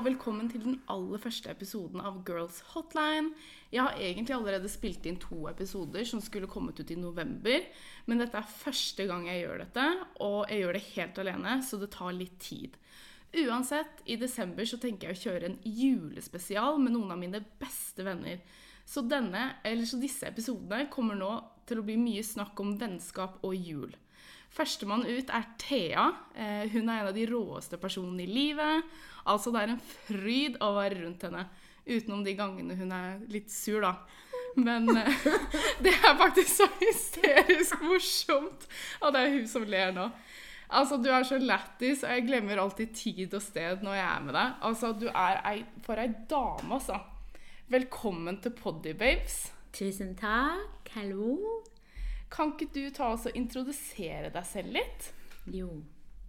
Og velkommen til den aller første episoden av Girls Hotline. Jeg har egentlig allerede spilt inn to episoder som skulle kommet ut i november, men dette er første gang jeg gjør dette, og jeg gjør det helt alene, så det tar litt tid. Uansett, i desember så tenker jeg å kjøre en julespesial med noen av mine beste venner. Så denne, så disse episodene kommer nå til å bli mye snakk om vennskap og jul. Førstemann ut er Thea. Eh, hun er en av de råeste personene i livet. Altså, det er en fryd å være rundt henne. Utenom de gangene hun er litt sur, da. Men eh, det er faktisk så hysterisk morsomt. Og det er hun som ler nå. Altså, Du er så lættis, og jeg glemmer alltid tid og sted når jeg er med deg. Altså, Du er ei, for ei dame, altså. Velkommen til Poddy Babes. Tusen takk. Hallo. Kan ikke du ta oss og introdusere deg selv litt? Jo.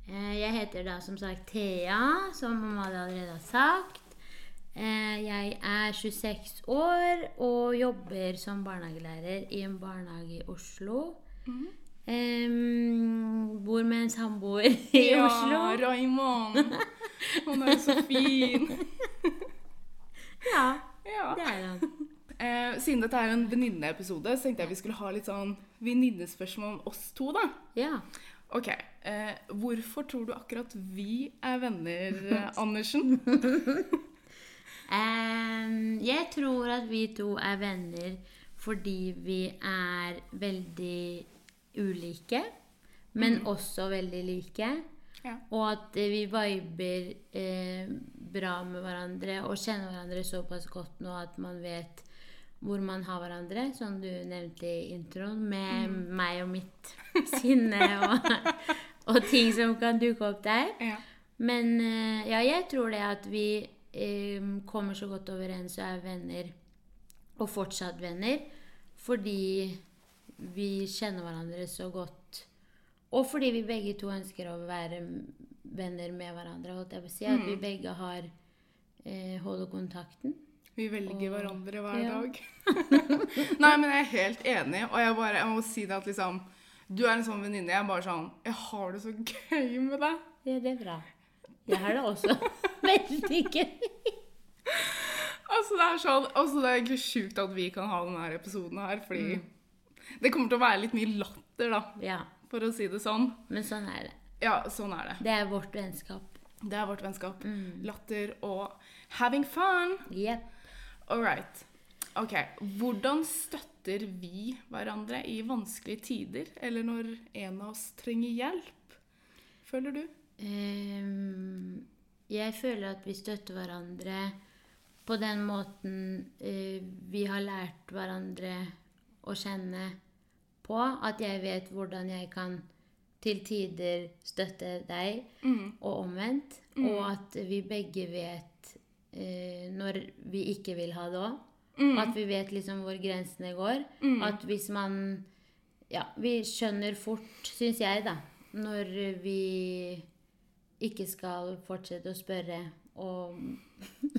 Eh, Jeg heter da som sagt Thea, som Amalie allerede har sagt. Eh, Jeg er 26 år og jobber som barnehagelærer i en barnehage i Oslo. Em, bor med en samboer i ja, Oslo. Raymond. Han er jo så fin. Ja, Ja. det er han. Eh, siden dette er en venninneepisode, så tenkte jeg vi skulle ha litt sånn venninnespørsmål om oss to, da. Ja. Ok. Eh, hvorfor tror du akkurat vi er venner, eh, Andersen? um, jeg tror at vi to er venner fordi vi er veldig ulike, men også veldig like. Ja. Og at eh, vi viber eh, bra med hverandre og kjenner hverandre såpass godt nå at man vet hvor man har hverandre, som du nevnte i introen, med meg og mitt sinne og, og ting som kan dukke opp der. Ja. Men eh, ja, jeg tror det at vi eh, kommer så godt overens og er venner, og fortsatt venner, fordi vi kjenner hverandre så godt. Og fordi vi begge to ønsker å være venner med hverandre. Holdt jeg på å si. At vi begge har eh, holder kontakten. Vi velger Og- hverandre hver ja. dag. Nei, men jeg er helt enig, og jeg, bare, jeg må si det at liksom Du er en sånn venninne. Jeg er bare sånn Jeg har det så gøy med deg. Ja, det er bra. Jeg har det også veldig gøy. Altså, det er sånn altså, Det er egentlig sjukt at vi kan ha denne episoden her, fordi Mm. det kommer til å være litt mye latter, da, Ja, for å si det sånn. men sånn er det. Ja, sånn er det. Det er vårt vennskap. Det er vårt vennskap. Mm. Latter og having fun. Yep. All right. Ok, Hvordan støtter vi hverandre i vanskelige tider, eller når en av oss trenger hjelp? Føler du? Um, jeg føler at vi støtter hverandre på den måten uh, vi har lært hverandre å kjenne på. At jeg vet hvordan jeg kan til tider støtte deg, Mm. og omvendt. Og at vi begge vet eh, når vi ikke vil ha det òg. Mm. At vi vet liksom hvor grensene går. At hvis man Ja, vi skjønner fort, syns jeg, da, når vi ikke skal fortsette å spørre og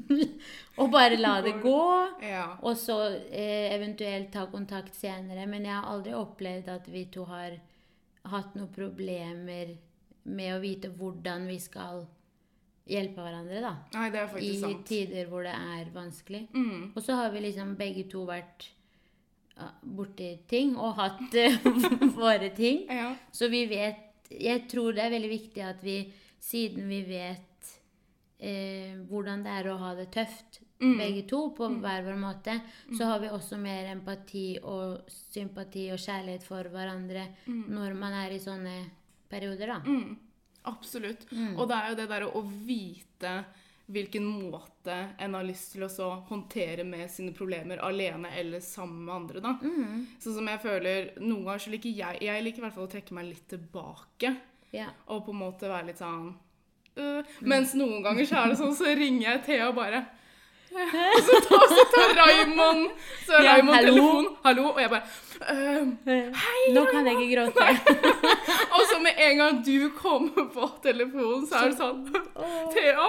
Og bare la det gå. Ja. Og så eh, eventuelt ta kontakt senere. Men jeg har aldri opplevd at vi to har hatt noen problemer med å vite hvordan vi skal hjelpe hverandre, da. Nei, det er I sant. tider hvor det er vanskelig. Mm. Og så har vi liksom begge to vært borti ting og hatt våre ting. Ja. Så vi vet Jeg tror det er veldig viktig at vi, siden vi vet eh, hvordan det er å ha det tøft, begge to, på hver vår måte, så har vi også mer empati og sympati og kjærlighet for hverandre når man er i sånne perioder, da. Mm. Absolutt. Og det er jo det der å vite hvilken måte en har lyst til å så håndtere med sine problemer alene eller sammen med andre. da. Sånn som jeg føler Noen ganger så liker jeg Jeg liker i hvert fall å trekke meg litt tilbake. Yeah. Og på en måte være litt sånn øh. Mens noen ganger så er det sånn, så ringer jeg Thea og bare Og så tar, så tar Raymond Så Ja, Raymond hallo? telefon. Hallo. Og jeg bare «Øh, Nå kan jeg ikke gråte. Og så med en gang du kommer på telefonen, så er det sånn Thea,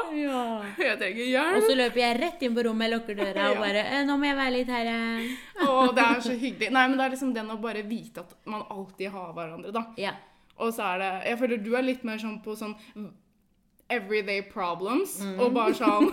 jeg trenger Og så løper jeg rett inn på rommet, lukker døra og bare «Eh, 'Nå må jeg være litt her, jeg.' Og det er så hyggelig. Nei, men det er liksom den å bare vite at man alltid har hverandre, da. Ja. Og så er det Jeg føler du er litt mer sånn på sånn everyday problems. Mm. Og bare sånn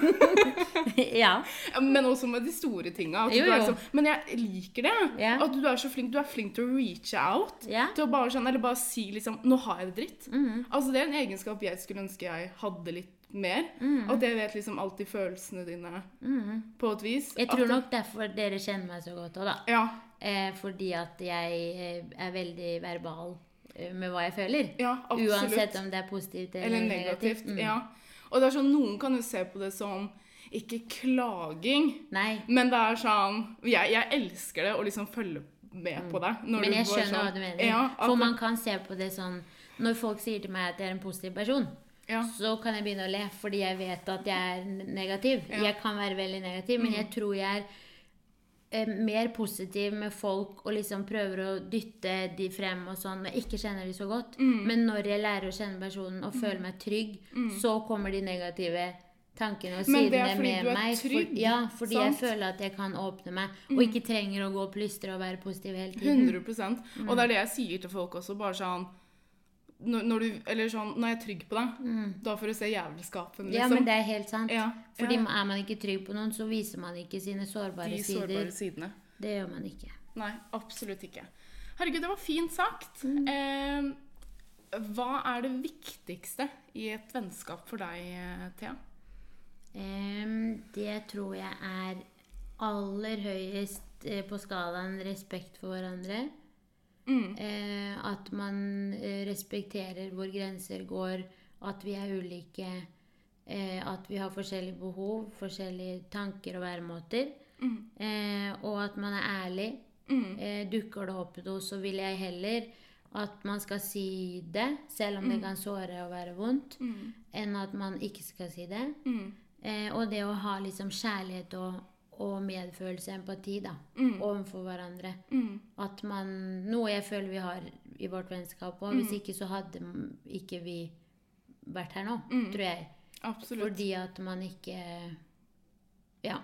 ja. Men også med de store tinga. liksom- Men jeg liker det. Yeah. At du er så flink. Du er flink til å reach out. Ja. Til å bare sånn, Eller bare si liksom 'Nå har jeg det dritt'. Mm. Altså Det er en egenskap jeg skulle ønske jeg hadde litt mer. Mm. At jeg vet liksom alltid følelsene dine på et vis. Jeg tror nok derfor dere kjenner meg så godt òg, da. Ja. Eh, fordi at jeg eh, er veldig verbal med hva jeg føler. Ja, absolutt. Uansett om det er positivt eller, Eller negativt. Mm. Ja. Og det er sånn, Noen kan jo se på det som ikke klaging, Nei. men det er sånn Jeg, jeg elsker det å liksom følge med på det. Mm. Men jeg skjønner sånn- hva du mener. Ja, For man kan se på det sånn Når folk sier til meg at jeg er en positiv person, ja. så kan jeg begynne å le fordi jeg vet at jeg er negativ. Ja. Mm. Jeg kan være veldig negativ, men jeg tror jeg er eh, mer positiv med folk og liksom prøver å dytte de frem og sånn, men ikke kjenner de så godt. Mm. Men når jeg lærer å kjenne personen og føler meg trygg, så kommer de negative tankene og sidene med meg. For, ja, fordi sant? Mm. jeg føler at jeg kan åpne meg, og ikke trenger å gå og plystre og være positiv hele tiden. 100 Og det er det jeg sier til folk også. bare sånn når, når du, eller sånn, når jeg er trygg på deg, da får du se jævelskapen, liksom. Ja, men det er helt sant. Ja, Fordi ja. er man ikke trygg på noen, så viser man ikke sine sårbare De sider. sårbare sidene. Det gjør man ikke. Nei, absolutt ikke. Herregud, det var fint sagt. Mm. Eh, hva er det viktigste i et vennskap for deg, eh, Thea? Um, det tror jeg er aller høyest eh, på skalaen respekt for hverandre. Mm. Eh, at man eh, respekterer hvor grenser går, at vi er ulike, eh, at vi har forskjellige behov, forskjellige tanker og væremåter. Mm. Eh, og at man er ærlig. Eh, dukker det opp noe, så vil jeg heller at man skal si det, selv om det kan såre og være vondt, enn at man ikke skal si det. Mm. Eh, og det å ha liksom kjærlighet og, og medfølelse, og empati, da, overfor hverandre. Mm. At man Noe jeg føler vi har i vårt vennskap òg. Hvis ikke så hadde ikke vi vært her nå, tror jeg. Absolutt. Fordi at man ikke Ja.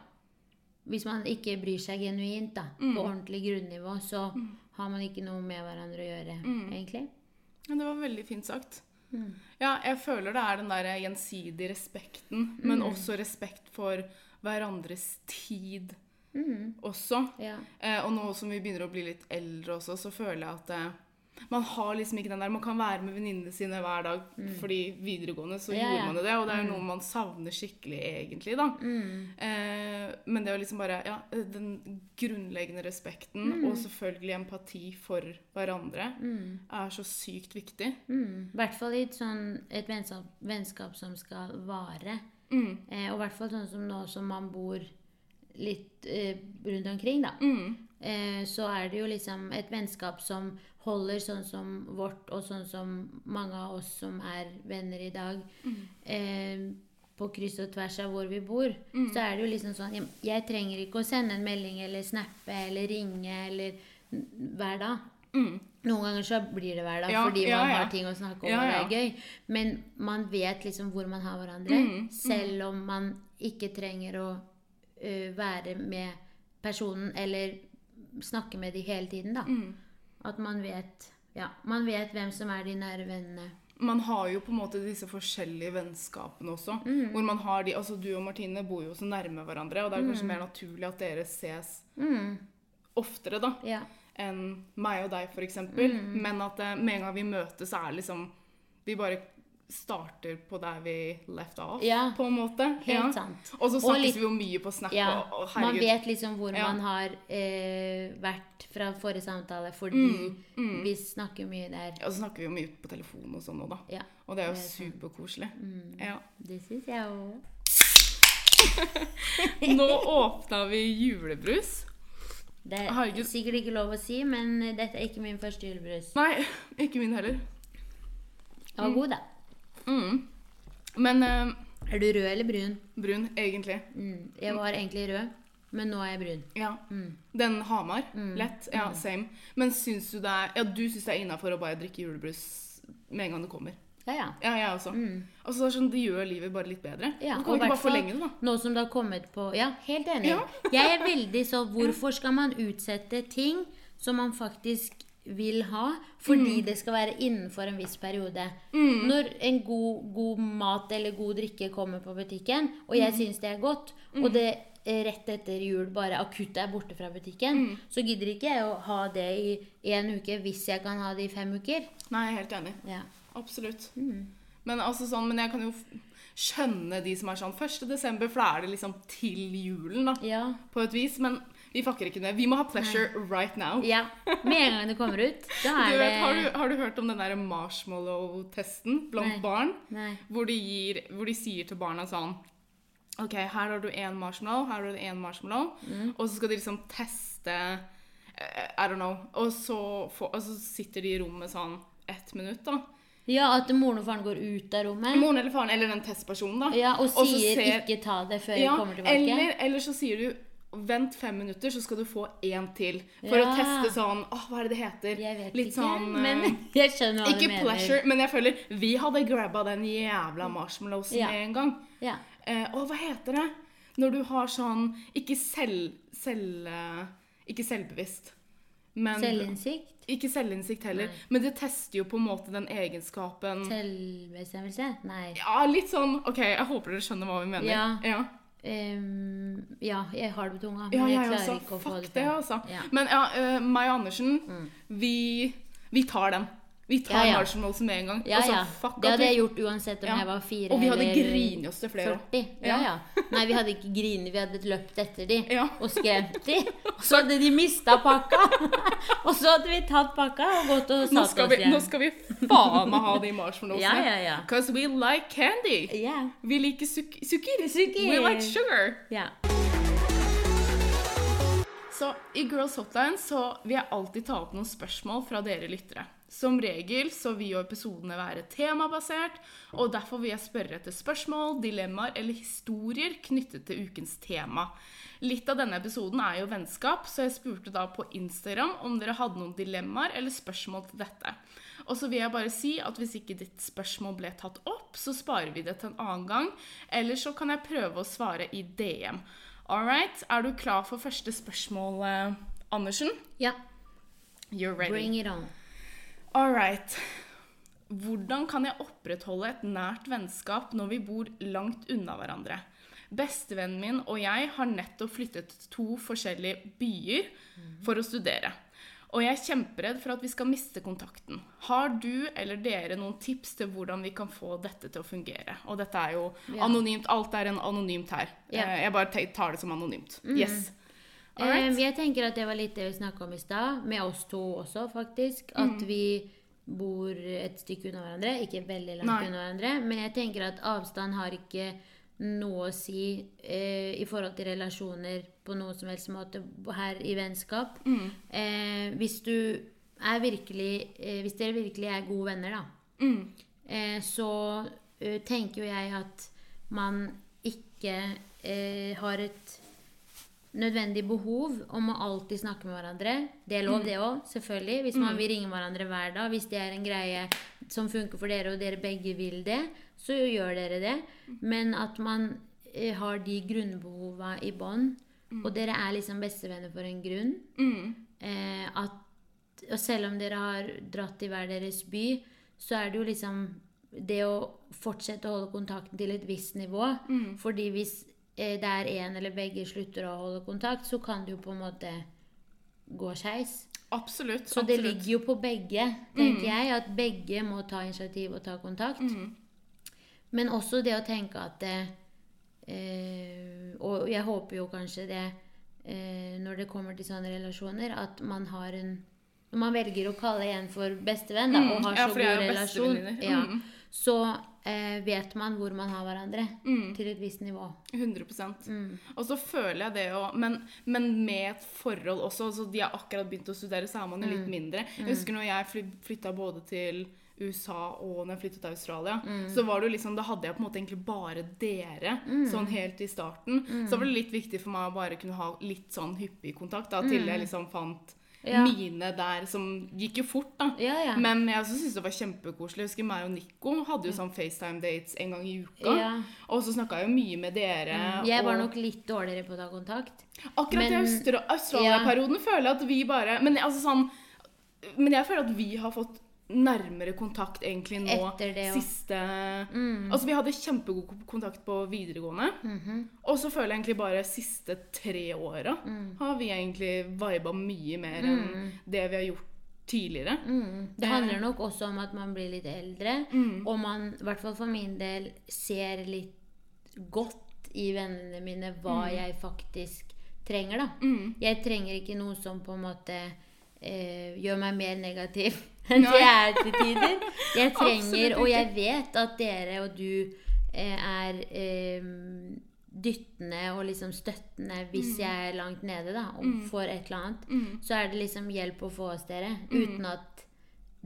Hvis man ikke bryr seg genuint, da, på ordentlig grunnivå, så har man ikke noe med hverandre å gjøre, egentlig. Det var veldig fint sagt. Mm. Ja, jeg føler det er den der gjensidige respekten, men Mm. også respekt for hverandres tid Mm. også. Ja. Eh, og nå som vi begynner å bli litt eldre også, så føler jeg at eh, man har liksom ikke den der Man kan være med venninnene sine hver dag, fordi videregående så Mm. Ja, gjorde ja. man jo det, og det er jo noe man savner skikkelig, egentlig, da. Mm. Eh, men det å liksom bare Ja, den grunnleggende respekten, Mm. og selvfølgelig empati for hverandre, er så sykt viktig. Mm. I hvert fall i et, sånn, et vennskap, vennskap som skal vare. Mm. Eh, og i hvert fall sånn som nå som man bor litt eh, rundt omkring, da. Mm. Eh, så er det jo liksom et vennskap som holder sånn som vårt, og sånn som mange av oss som er venner i dag. Eh, på kryss og tvers av hvor vi bor, så er det jo liksom sånn jeg, jeg trenger ikke å sende en melding eller snappe eller ringe eller hver dag. Mm. Noen ganger så blir det hver dag Ja, fordi man har ting å snakke om og det er gøy. Men man vet liksom hvor man har hverandre, Mm, selv om man ikke trenger å ø, være med personen eller snakke med de hele tiden, da. Mm. At man vet Ja, man vet hvem som er de nære vennene. Man har jo på en måte disse forskjellige vennskapene også. Mm. Hvor man har de, altså Du og Martine bor jo så nærme hverandre, og det er kanskje mer naturlig at dere ses Mm, oftere da, ja. Enn meg og deg, f.eks. Mm. Men at eh, med en gang vi møtes, så er det liksom Vi bare starter på der vi left off, Ja, på en måte. Helt ja. sant. Og så snakkes litt- vi jo mye på Snap. Ja, og, og man vet liksom hvor man har eh, vært fra forrige samtale, fordi Mm, mm. vi snakker mye der. Og så snakker vi jo mye på telefon og sånn òg, da. Og det er jo er superkoselig. Mm. Ja. det syns jeg òg. Nå åpna vi julebrus. Det er Herregud. sikkert ikke lov å si, men dette er ikke min første julebrus. Nei, ikke min heller. Den var god, da. Mm. Men eh, Er du rød eller brun? brun, egentlig. Mm. Jeg var egentlig rød, men nå er jeg brun. Ja. Mm. Den Hamar. Lett. Ja, same. Men syns du det er Ja, du syns det er innafor å bare drikke julebrus med en gang det kommer? Ja, ja. Ja, jeg også. Altså, det, sånn, det gjør livet bare litt bedre. Mm. Ja, du kan ikke bare forlenge det, da. Nå som det har kommet på Ja, helt enig. Ja. jeg er veldig så Hvorfor skal man utsette ting som man faktisk vil ha, fordi det skal være innenfor en viss periode. Mm. Når en god, god mat eller god drikke kommer på butikken, og Mm. jeg syns det er godt, og det rett etter jul bare akutt er borte fra butikken, Mm. så gidder ikke jeg å ha det i en uke hvis jeg kan ha det i fem uker. Nei, helt enig. Ja. Absolutt. Mm. Men altså sånn, men jeg kan jo skjønne de som er sånn 1. desember, for da er det liksom til julen, da. Ja. På et vis. Men vi fucker ikke ned. Vi må ha pleasure right now. ja. Med en gang det kommer ut, Du vet, har, du, har du hørt om den der marshmallow-testen blant Nei. barn? Nei. Hvor de, gir, hvor de sier til barna sånn OK, her har du én marshmallow, her har du én marshmallow. Mm. Og så skal de liksom teste eh, I don't know. Og så, for, og så sitter de i rommet sånn ett minutt, da. Ja, at moren og faren går ut av rommet. Moren eller faren, eller den testpersonen, da. Ja, og sier ser- 'ikke ta det før Ja, jeg kommer tilbake'. Eller, eller så sier du Vent fem minutter, så skal du få én til. For Ja. å teste sånn Åh, hva er det det heter? Jeg vet Litt ikke, sånn men eh, jeg skjønner hva Ikke du mener. pleasure, men jeg føler vi hadde grabba den jævla marshmallowsen Ja. en gang. Ja. Eh, og hva heter det? Når du har sånn Ikke selv... selv eh, ikke selvbevisst. Men Selvinnsikt? Ikke selvinnsikt heller. Nei. Men det tester jo på en måte den egenskapen Selvbestemmelse? Nei. Ja, litt sånn OK, jeg håper dere skjønner hva vi mener. Ja. ja. Um, ja, jeg har det på tunga, men Ja, jeg jeg klarer også. ikke å få Fuck det det, frem. altså. Ja. Mm. Men ja, uh, meg og Andersen, vi, vi tar den. Vi tar Ja, ja. marshmallows med en gang. Ja, altså, ja. fuck Det hadde jeg gjort uansett om Ja. jeg var fire Og vi hadde grinet oss til flere 40. Ja, ja. Nei, vi hadde ikke grinet, vi hadde løpt etter de og skremt de. Og så hadde de mista pakka. og så hadde vi tatt pakka og gått og satt oss vi, igjen. nå skal vi faen meg ha de marshmallowsene. Ja, ja, ja. Because we like candy. Yeah. Vi liker suk sukker. Sukker. We like sugar. Yeah. Så i Girls Hotline så vil jeg alltid ta opp noen spørsmål fra dere lyttere. Som regel så vil jo episodene være temabasert, og derfor vil jeg spørre etter spørsmål, dilemmaer eller historier knyttet til ukens tema. Litt av denne episoden er jo vennskap, så jeg spurte da på Instagram om dere hadde noen dilemmaer eller spørsmål til dette. Og så vil jeg bare si at hvis ikke ditt spørsmål ble tatt opp, så sparer vi det til en annen gang. Eller så kan jeg prøve å svare i DM. All right, er du klar for første spørsmål, eh, Andersen? ja. You're ready. Bring it on. All right. Hvordan kan jeg opprettholde et nært vennskap når vi bor langt unna hverandre? Bestevennen min og jeg har nettopp flyttet til to forskjellige byer for å studere. Og jeg er kjemperedd for at vi skal miste kontakten. Har du eller dere noen tips til hvordan vi kan få dette til å fungere? Og dette er jo anonymt. Alt er en anonymt her. Eh, Jeg bare tar det som anonymt. Yes. Right. Eh, jeg tenker at det var litt det vi snakka om i stad, med oss to også, faktisk. At Mm. vi bor et stykke unna hverandre. Ikke veldig langt Nei. unna hverandre. Men jeg tenker at avstand har ikke noe å si eh, i forhold til relasjoner på noen som helst måte her i vennskap. Mm. Eh, hvis du er virkelig eh, Hvis dere virkelig er gode venner, da, Mm. eh, så eh, tenker jo jeg at man ikke eh, har et nødvendig behov om å alltid snakke med hverandre. Det er lov, det òg, selvfølgelig. Hvis man vil ringe hverandre hver dag. Hvis det er en greie som funker for dere, og dere begge vil det, så gjør dere det. Men at man eh, har de grunnbehova i bånn, og dere er liksom bestevenner for en grunn. Mm. Eh, at, og selv om dere har dratt i hver deres by, så er det jo liksom det å fortsette å holde kontakten til et visst nivå. Fordi hvis eh, det er en eller begge slutter å holde kontakt, så kan det jo på en måte gå skeis. Absolutt. Så det ligger jo på begge, tenker jeg, at begge må ta initiativ og ta kontakt. Men også det å tenke at eh, Og jeg håper jo kanskje det eh, når det kommer til sånne relasjoner, at man har en Når man velger å kalle en for bestevenn, da, og har så Ja, for god relasjon, ja, Mm. så eh, vet man hvor man har hverandre. Til et visst nivå. 100 Mm. Og så føler jeg det jo men, men med et forhold også. Altså de har akkurat begynt å studere, så er man jo Mm. litt mindre. Jeg husker når jeg fly, flytta både til USA og når jeg flyttet til Australia, Mm. så var det jo liksom, da hadde jeg på en måte egentlig bare dere sånn helt i starten. Mm. Så var det litt viktig for meg å bare kunne ha litt sånn hyppig kontakt, da, til jeg liksom fant Mm. Ja. mine der som gikk jo fort, da. Ja, ja. Men jeg også syntes det var kjempekoselig. Jeg husker meg og Nico hadde jo sånn FaceTime-dates en gang i uka. Og så snakka jeg jo mye med dere. Jeg var og nok litt dårligere på å ta kontakt. Akkurat i men- Austra- Australia-perioden føler jeg at vi bare Men altså sånn Men jeg føler at vi har fått nærmere kontakt egentlig nå Etter det også. siste Mm. Altså, vi hadde kjempegod kontakt på videregående. Mhm. Og så føler jeg egentlig bare siste tre åra Mm. har vi egentlig viba mye mer enn det vi har gjort tidligere. Mm. Det handler nok også om at man blir litt eldre, Mm. og man, i hvert fall for min del, ser litt godt i vennene mine hva jeg faktisk trenger, da. Mm. Jeg trenger ikke noe som på en måte eh, gjør meg mer negativ enn det jeg er til tider. Jeg trenger, og jeg vet at dere og du eh, er eh, dyttende og liksom støttende hvis Mm. jeg er langt nede, da, og får et eller annet. Mm. Så er det liksom hjelp å få hos dere, uten at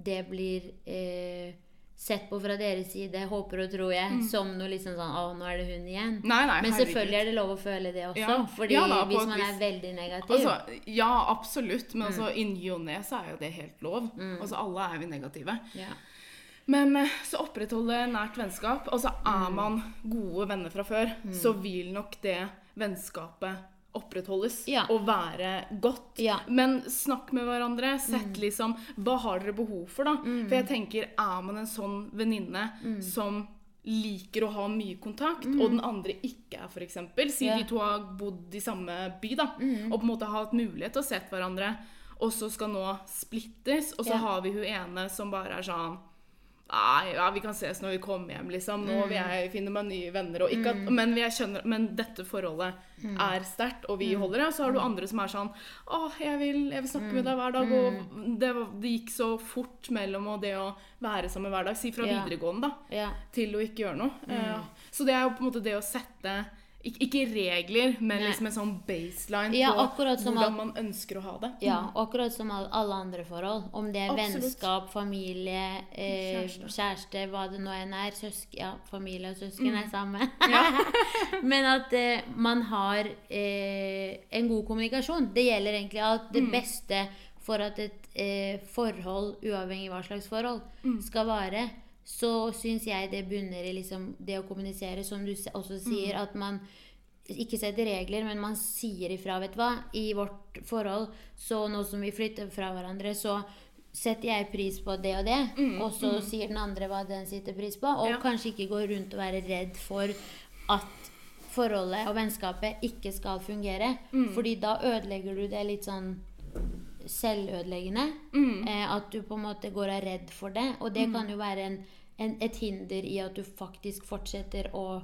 det blir eh, sett på fra deres side, håper og tror jeg, som noe liksom sånn Å, nå er det hun igjen. Nei, nei, Men selvfølgelig er det lov å føle det også. Ja. Fordi Ja da, hvis man er veldig negativ Altså, ja, absolutt. Men altså, i ny og ne så er jo det helt lov. Altså, alle er vi negative. ja. Men eh, så opprettholde nært vennskap. Altså, er man gode venner fra før, så vil nok det vennskapet opprettholdes Ja. og være godt. Ja. Men snakk med hverandre. Sett liksom Hva har dere behov for, da? For jeg tenker, er man en sånn venninne som liker å ha mye kontakt, og den andre ikke er, f.eks. Si yeah. de to har bodd i samme by, da, og på en måte har hatt mulighet til å se hverandre, og så skal nå splittes, og så yeah. har vi hun ene som bare er sånn Nei, ja, vi kan ses når vi kommer hjem, liksom. Nå vil jeg finne meg nye venner. Og ikke at, men, jeg skjønner, men dette forholdet er sterkt, og vi holder det. Og så har du andre som er sånn Å, jeg vil, jeg vil snakke med deg hver dag. Og det, det gikk så fort mellom og det å være sammen hver dag. Si fra videregående, da til å ikke gjøre noe. Eh, så det er jo på en måte det å sette ikke, ikke regler, men liksom en sånn baseline Ja, på hvordan at- man ønsker å ha det. Ja, akkurat som alle andre forhold. Om det er Absolutt. vennskap, familie, eh, Kjæreste. kjæreste. hva det nå enn er. Søsken, ja, familie og søsken Mm. er samme. Men at eh, man har eh, en god kommunikasjon. Det gjelder egentlig alt. Det Mm. beste for at et eh, forhold, uavhengig hva slags forhold, Mm. skal vare, så syns jeg det bunner i liksom det å kommunisere, som du også sier, Mm. at man ikke setter regler, men man sier ifra, vet du hva. I vårt forhold, så nå som vi flytter fra hverandre, så setter jeg pris på det og det. og så sier den andre hva den setter pris på. Og Mm, Ja. kanskje ikke gå rundt og være redd for at forholdet og vennskapet ikke skal fungere. Mm. Fordi da ødelegger du det litt sånn selvødeleggende. Mm. Eh, at du på en måte går og er redd for det. Og det kan jo være en, en, et hinder i at du faktisk fortsetter å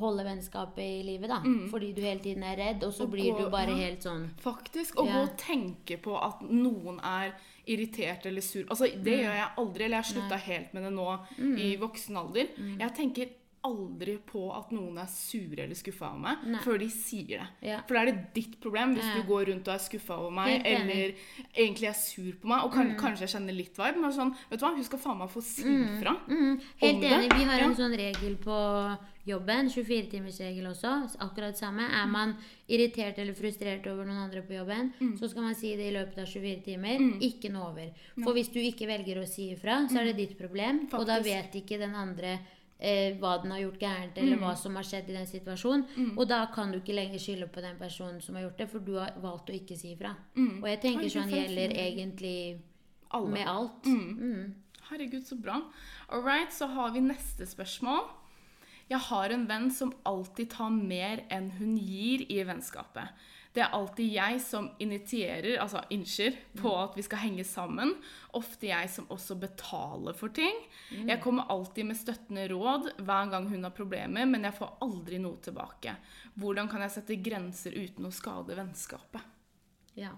holde vennskapet i livet, da. Fordi du hele tiden er redd, og så Mm. Og blir gå- du bare ja. helt sånn Faktisk. Å Ja. gå og tenke på at noen er irritert eller sur. Altså, Det Mm. gjør jeg aldri. Eller jeg har slutta helt med det nå i voksen alder. Mm. Jeg tenker aldri på at noen er sure eller skuffa over meg Nei. før de sier det. Ja. For da er det ditt problem hvis Ja. du går rundt og er skuffa over meg, eller egentlig er sur på meg, og kan, kanskje jeg kjenner litt vibe, men sånn, vet du hva, hun skal faen meg få si fra. mm, Helt Om det? enig. Vi har en Ja. sånn regel på jobben, 24-timersregel også. Akkurat samme. Er man irritert eller frustrert over noen andre på jobben, Mm. så skal man si det i løpet av 24 timer. Ikke noe over. For hvis du ikke velger å si ifra, så er det ditt problem, og da Mm. Vet ikke den andre eh, hva den har gjort gærent, eller Mm. hva som har skjedd i den situasjonen. Og da kan du ikke lenger skylde på den personen som har gjort det, for du har valgt å ikke si ifra. Og jeg tenker Herregud, sånn gjelder egentlig Alle. med alt. Mm. Herregud, så bra. All right, så har vi neste spørsmål. Jeg har en venn som alltid tar mer enn hun gir i vennskapet. Det er alltid jeg som initierer, altså innser, på at vi skal henge sammen. Ofte jeg som også betaler for ting. Jeg kommer alltid med støttende råd hver gang hun har problemer, men jeg får aldri noe tilbake. Hvordan kan jeg sette grenser uten å skade vennskapet? Ja.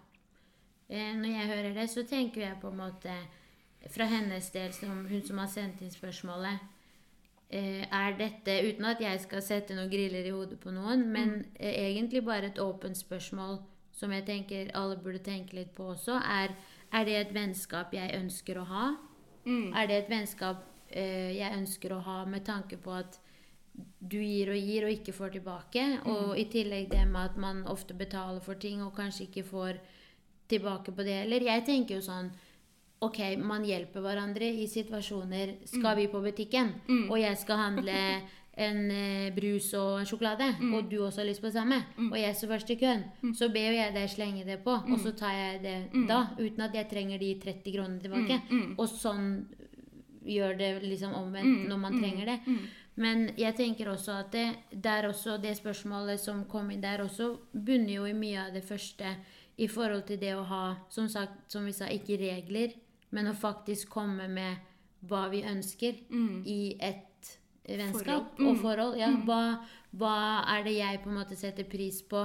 Eh, når jeg hører det, så tenker jeg på en måte fra hennes del, som hun som har sendt inn spørsmålet Er dette, uten at jeg skal sette noen griller i hodet på noen, men mm. egentlig bare et åpent spørsmål som jeg tenker alle burde tenke litt på også, er er det et vennskap jeg ønsker å ha? Er det et vennskap eh, jeg ønsker å ha med tanke på at du gir og gir og ikke får tilbake. Og i tillegg det med at man ofte betaler for ting og kanskje ikke får tilbake på det heller. Jeg tenker jo sånn Ok, man hjelper hverandre i situasjoner. Skal vi på butikken, og jeg skal handle en eh, brus og en sjokolade, Mm. og du også har lyst på det samme, og jeg står først i køen, så ber jeg deg slenge det på, og Mm. så tar jeg det da, uten at jeg trenger de 30 kronene tilbake. Mm. Og sånn gjør det liksom Mm. omvendt når man trenger det. Men jeg tenker også at det, der også, det spørsmålet som kom inn der også, bunner jo i mye av det første i forhold til det å ha, som sagt, som vi sa, ikke regler, men å faktisk komme med hva vi ønsker i et vennskap Mm. Forhold. Mm. og forhold. Ja, hva, hva er det jeg på en måte setter pris på,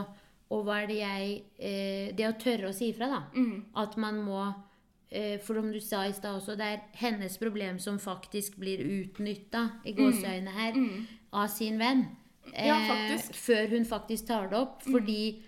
og hva er det jeg eh, Det å tørre å si ifra, da. Mm. At man må eh, For som du sa i stad også, det er hennes problem som faktisk blir utnytta, i gåseøynene her, av sin venn. Mm. Ja, Eh, før hun faktisk tar det opp. Fordi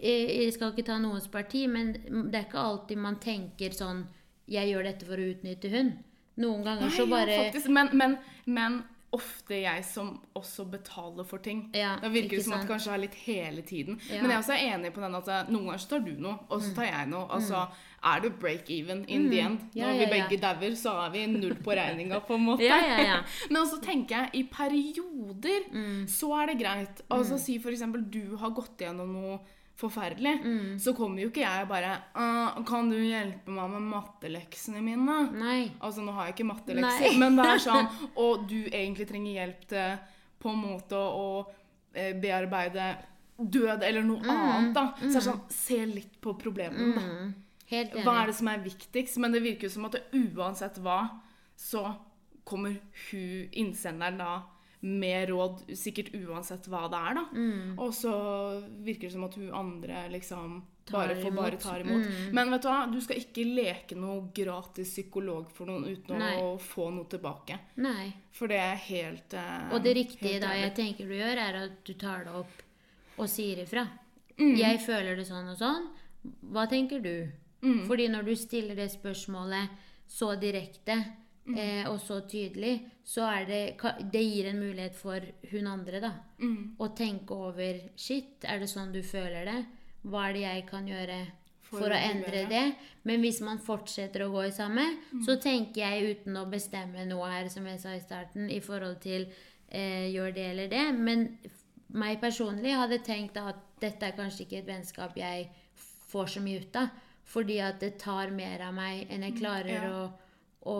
eh, Jeg skal ikke ta noens parti, men det er ikke alltid man tenker sånn Jeg gjør dette for å utnytte hun. Noen ganger Nei, så ja, bare faktisk. Men, men, men ofte jeg som også betaler for ting. Ja, da virker det som at sant? det kanskje er litt hele tiden. Ja. Men jeg er også enig på den at eh, noen ganger så tar du noe, og så tar jeg noe. Altså, så er det break even in the end. Mm. Ja, Når ja, vi begge dauer, så er vi null på regninga, på en måte. Ja, ja, ja. Men også tenker jeg, i perioder Mm. så er det greit. Altså si for eksempel du har gått gjennom noe forferdelig, Mm. så kommer jo ikke jeg og bare «Ah, Kan du hjelpe meg med matteleksene mine? Nei. Altså, nå har jeg ikke Nei. men det er sånn Og du egentlig trenger hjelp til på en måte å eh, bearbeide død eller noe annet, da. Så det er sånn Se litt på problemene, da. Mm. Hva er det som er viktigst? Men det virker jo som at uansett hva, så kommer hun innsenderen da med råd, sikkert uansett hva det er, da. Mm. Og så virker det som at hun andre liksom bare Tar får bare imot. Mm. Men vet du hva, du skal ikke leke noe gratis psykolog for noen uten Nei. å få noe tilbake. Nei. For det er helt eh, Og det riktige da jeg tenker du gjør, er at du tar det opp og sier ifra. Mm. Jeg føler det sånn og sånn. Hva tenker du? Mm. Fordi når du stiller det spørsmålet så direkte Mm. eh, og så tydelig, så er det Det gir en mulighet for hun andre, da. Mm. Å tenke over Shit, er det sånn du føler det? Hva er det jeg kan gjøre For for, å å endre det? Men hvis man fortsetter å gå i samme, Mm. så tenker jeg uten å bestemme noe her, som jeg sa i starten, i forhold til eh, gjør det eller det. Men meg personlig hadde tenkt at dette er kanskje ikke et vennskap jeg får så mye ut av. Fordi at det tar mer av meg enn jeg klarer Mm, ja. å, å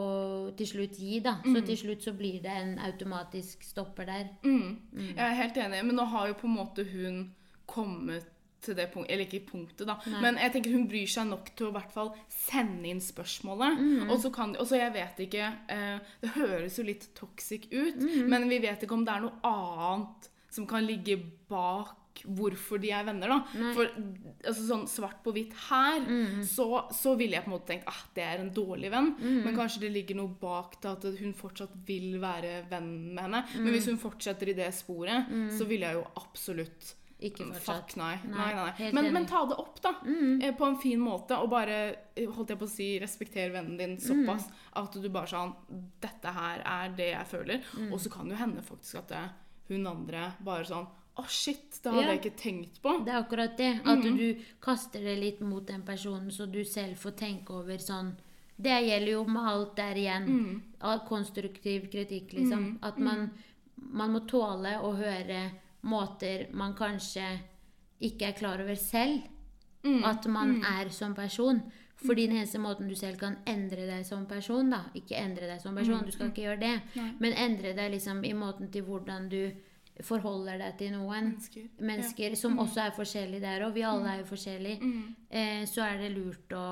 til slutt gi, da. Så til slutt så blir det en automatisk stopper der. Mm. Jeg er helt enig, men nå har jo på en måte hun kommet til det punktet Eller ikke punktet, da. Men jeg tenker hun bryr seg nok til å i hvert fall sende inn spørsmålet. Og så kan Og så jeg vet ikke eh, Det høres jo litt toxic ut, men vi vet ikke om det er noe annet som kan ligge bak hvorfor de er venner, da. For altså, sånn svart på hvitt her, så, så ville jeg på en måte tenkt ah, det er en dårlig venn. Men kanskje det ligger noe bak det at hun fortsatt vil være venn med henne. Men hvis hun fortsetter i det sporet, så ville jeg jo absolutt Ikke fortsatt. Fuck nei. Nei, nei, nei, nei. Men, men ta det opp, da. Mm. På en fin måte. Og bare, eh, holdt jeg på å si, respekter vennen din såpass at du bare sånn Dette her er det jeg føler. Og så kan jo hende faktisk at det, hun andre bare sånn Å, shit, det hadde Ja. jeg ikke tenkt på. Det er akkurat det. At du kaster det litt mot den personen, så du selv får tenke over sånn Det gjelder jo med alt der igjen. Av konstruktiv kritikk, liksom. At man, man må tåle å høre måter man kanskje ikke er klar over selv. At man er som person. Fordi den eneste måten du selv kan endre deg som person, da Ikke endre deg som person, du skal ikke gjøre det, men endre deg liksom i måten til hvordan du forholder deg til noen Mennesker. mennesker som også er forskjellige der òg. Vi alle er jo forskjellige. Eh, så er det lurt å,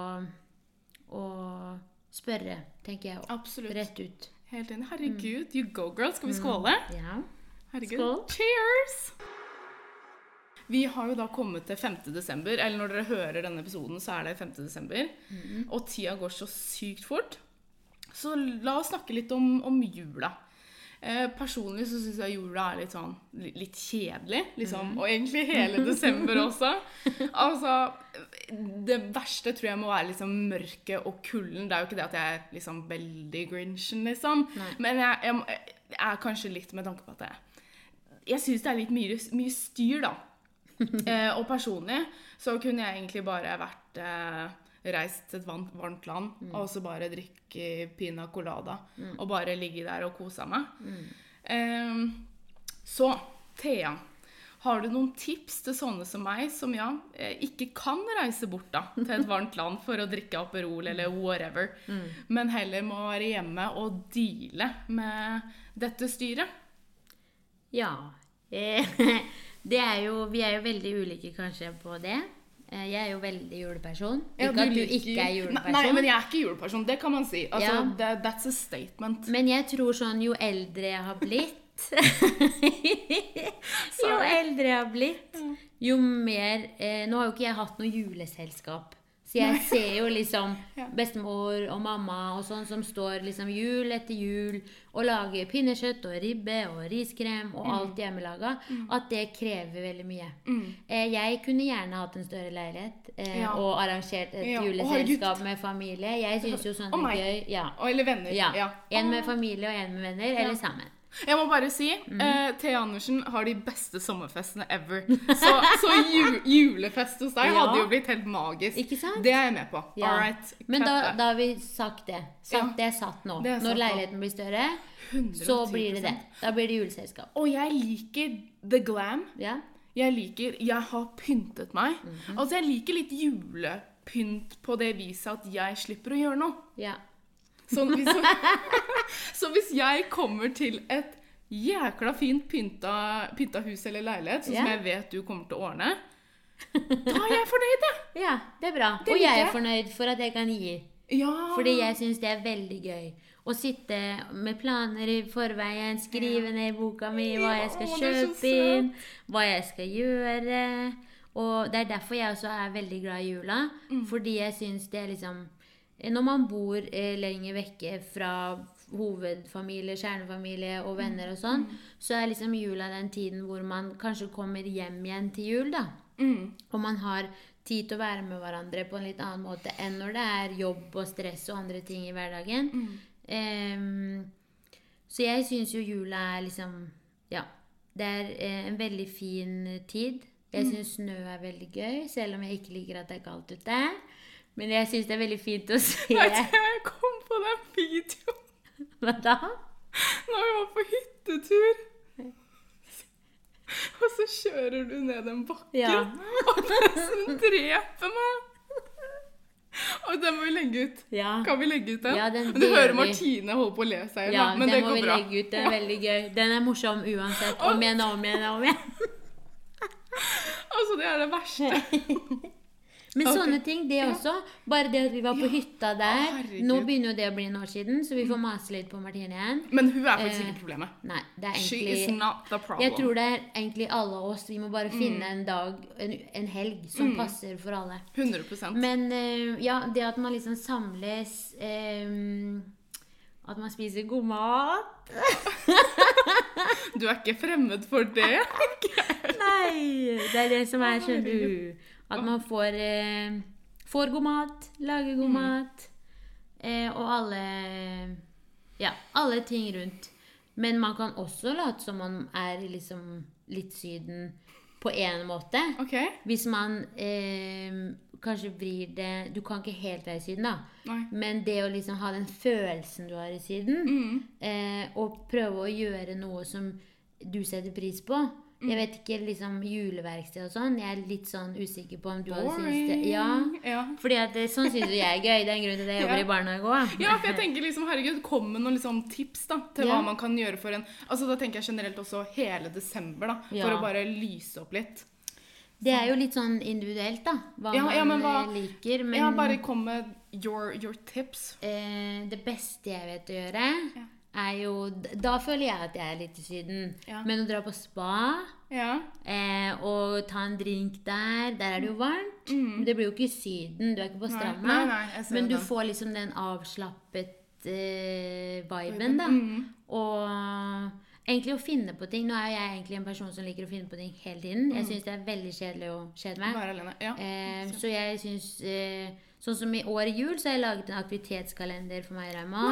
å spørre, tenker jeg. Absolutt. Rett ut. Helt enig. Herregud, you go, girl. Skal vi skåle? Ja. Herregud. Skål. Cheers! Vi har jo da kommet til 5. desember, eller når dere hører denne episoden, så er det 5. desember. Og tida går så sykt fort. Så la oss snakke litt om, om jula. Eh, personlig så syns jeg jula er litt sånn litt kjedelig, liksom. Og egentlig hele desember også. Altså Det verste tror jeg må være liksom mørket og kulden. Det er jo ikke det at jeg er liksom veldig grinchen, liksom. Nei. Men jeg, jeg, jeg er kanskje litt med tanke på at jeg, jeg syns det er litt mye, mye styr, da. eh, og personlig så kunne jeg egentlig bare vært eh, Reist til et varmt, land og så bare drikke pina colada. Og bare ligge der og kose meg. Eh, Så, Thea. Har du noen tips til sånne som meg, som ja, eh, ikke kan reise bort da, til et varmt land for å drikke Aperol eller whatever, men heller må være hjemme og deale med dette styret? Ja. Eh, Det er jo, vi er jo veldig ulike kanskje på det. Eh, Jeg er jo veldig juleperson. Ja, ikke at du ikke er juleperson. Nei, men jeg er ikke juleperson. Det kan man si. Altså, Ja. det, that's a statement. Men jeg tror sånn jo eldre jeg har blitt Jo eldre jeg har blitt, jo mer eh, Nå har jo ikke jeg hatt noe juleselskap. Så jeg ser jo liksom bestemor og mamma og sånn som står liksom jul etter jul og lager pinnekjøtt og ribbe og riskrem og alt hjemmelaga. At det krever veldig mye. Eh, jeg kunne gjerne hatt en større leilighet eh, og arrangert et juleselskap med familie. Jeg syns jo sånn er gøy. Ja. Eller venner. Ja. En med familie og en med venner, eller sammen. Jeg må bare si, mm. Uh, Thea Andersen har de beste sommerfestene ever. Så, så ju, julefest hos deg Ja. hadde jo blitt helt magisk. Ikke sant? Det er jeg med på. Ja. All right. Men da, da har vi sagt det. Sagt Ja. Det er satt nå. Er satt Når nå. leiligheten blir større, så blir det det. Da blir det juleselskap. Og jeg liker the glam. Ja? Jeg liker Jeg har pyntet meg. Mhm. Altså, jeg liker litt julepynt på det viset at jeg slipper å gjøre noe. Ja. Så hvis, så hvis jeg kommer til et jækla fint pynta, pynta hus eller leilighet, sånn som jeg vet du kommer til å ordne, da er jeg fornøyd, jeg. ja, det er bra. Det Og jeg er fornøyd for at jeg kan gi. Ja. Fordi jeg syns det er veldig gøy. Å sitte med planer i forveien, skrive ned i boka mi hva jeg skal kjøpe inn, hva jeg skal gjøre. Og det er derfor jeg også er veldig glad i jula. Mm. Fordi jeg syns det er liksom Når man bor eh, lenger vekke fra hovedfamilie, kjernefamilie og venner og sånn, så er liksom jula den tiden hvor man kanskje kommer hjem igjen til jul, da. Mm. Og man har tid til å være med hverandre på en litt annen måte enn når det er jobb og stress og andre ting i hverdagen. Ehm, så jeg syns jo jula er liksom Ja. Det er eh, en veldig fin tid. Jeg syns snø er veldig gøy, selv om jeg ikke liker at det er kaldt ute. Men jeg syns det er veldig fint å se Vet du, jeg kom på den videoen Hva da? når vi var på hyttetur. Og så kjører du ned den bakken Ja. og nesten dreper meg. Og den må vi legge ut. Ja. Kan vi legge ut den? Ja, den du hører. Martine holder på å le seg i Ja, men det går vi bra. legge ut. Den er veldig gøy. Den er morsom uansett. Om igjen om igjen om igjen. Altså, det er det verste. Men okay. sånne ting, det også. Bare det at vi var på hytta der. Herregud. Nå begynner jo det å bli en år siden, så vi får mase litt på Martine igjen. Men hun er faktisk Eh, ikke problemet. Nei, det er egentlig, She is not the problem. Jeg tror det er egentlig alle oss. Vi må bare finne Mm. en dag, en, en helg, som passer for alle. 100% Men eh, ja, det at man liksom samles um, At man spiser god mat Du er ikke fremmed for det? Nei! Det er det som er, skjønner du. At man får, eh, får god mat, lager god mat, eh, og alle Ja, alle ting rundt. Men man kan også late som man er liksom litt Syden på én måte. Okay. Hvis man eh, kanskje vrir det Du kan ikke helt være i Syden, da. Nei. Men det å liksom ha den følelsen du har i Syden, Mm. eh, og prøve å gjøre noe som du setter pris på Mm. Jeg vet ikke, liksom juleverksted og sånn. Jeg er litt sånn usikker på om du hadde syntes det Ja. ja. Fordi at det, sånn syns jo jeg er gøy. Det er en grunn til at jeg jobber Ja. i barnehage òg. Ja, for jeg tenker liksom, herregud, kom med noen liksom tips da, til Ja. hva man kan gjøre for en Altså Da tenker jeg generelt også hele desember, da, for å bare lyse opp litt. Det er jo litt sånn individuelt, da. Hva Ja, ja, man hva- eh, liker. Men Ja, bare kom med your, your tips. eh, det beste jeg vet å gjøre, Ja. Er jo Da føler jeg at jeg er litt i Syden. Ja. Men å dra på spa Ja. eh, og ta en drink der Der er det jo varmt. Men det blir jo ikke i Syden. Du er ikke på Mm. Stranda. men du får liksom den avslappet eh, viben, da. Mm. Og egentlig å finne på ting. Nå er jeg egentlig en person som liker å finne på ting hele tiden. Jeg syns det er veldig kjedelig å kjede meg. Være alene. Ja. Eh, så jeg syns eh, Sånn som i år i jul, så har jeg laget en aktivitetskalender for meg og Rauma.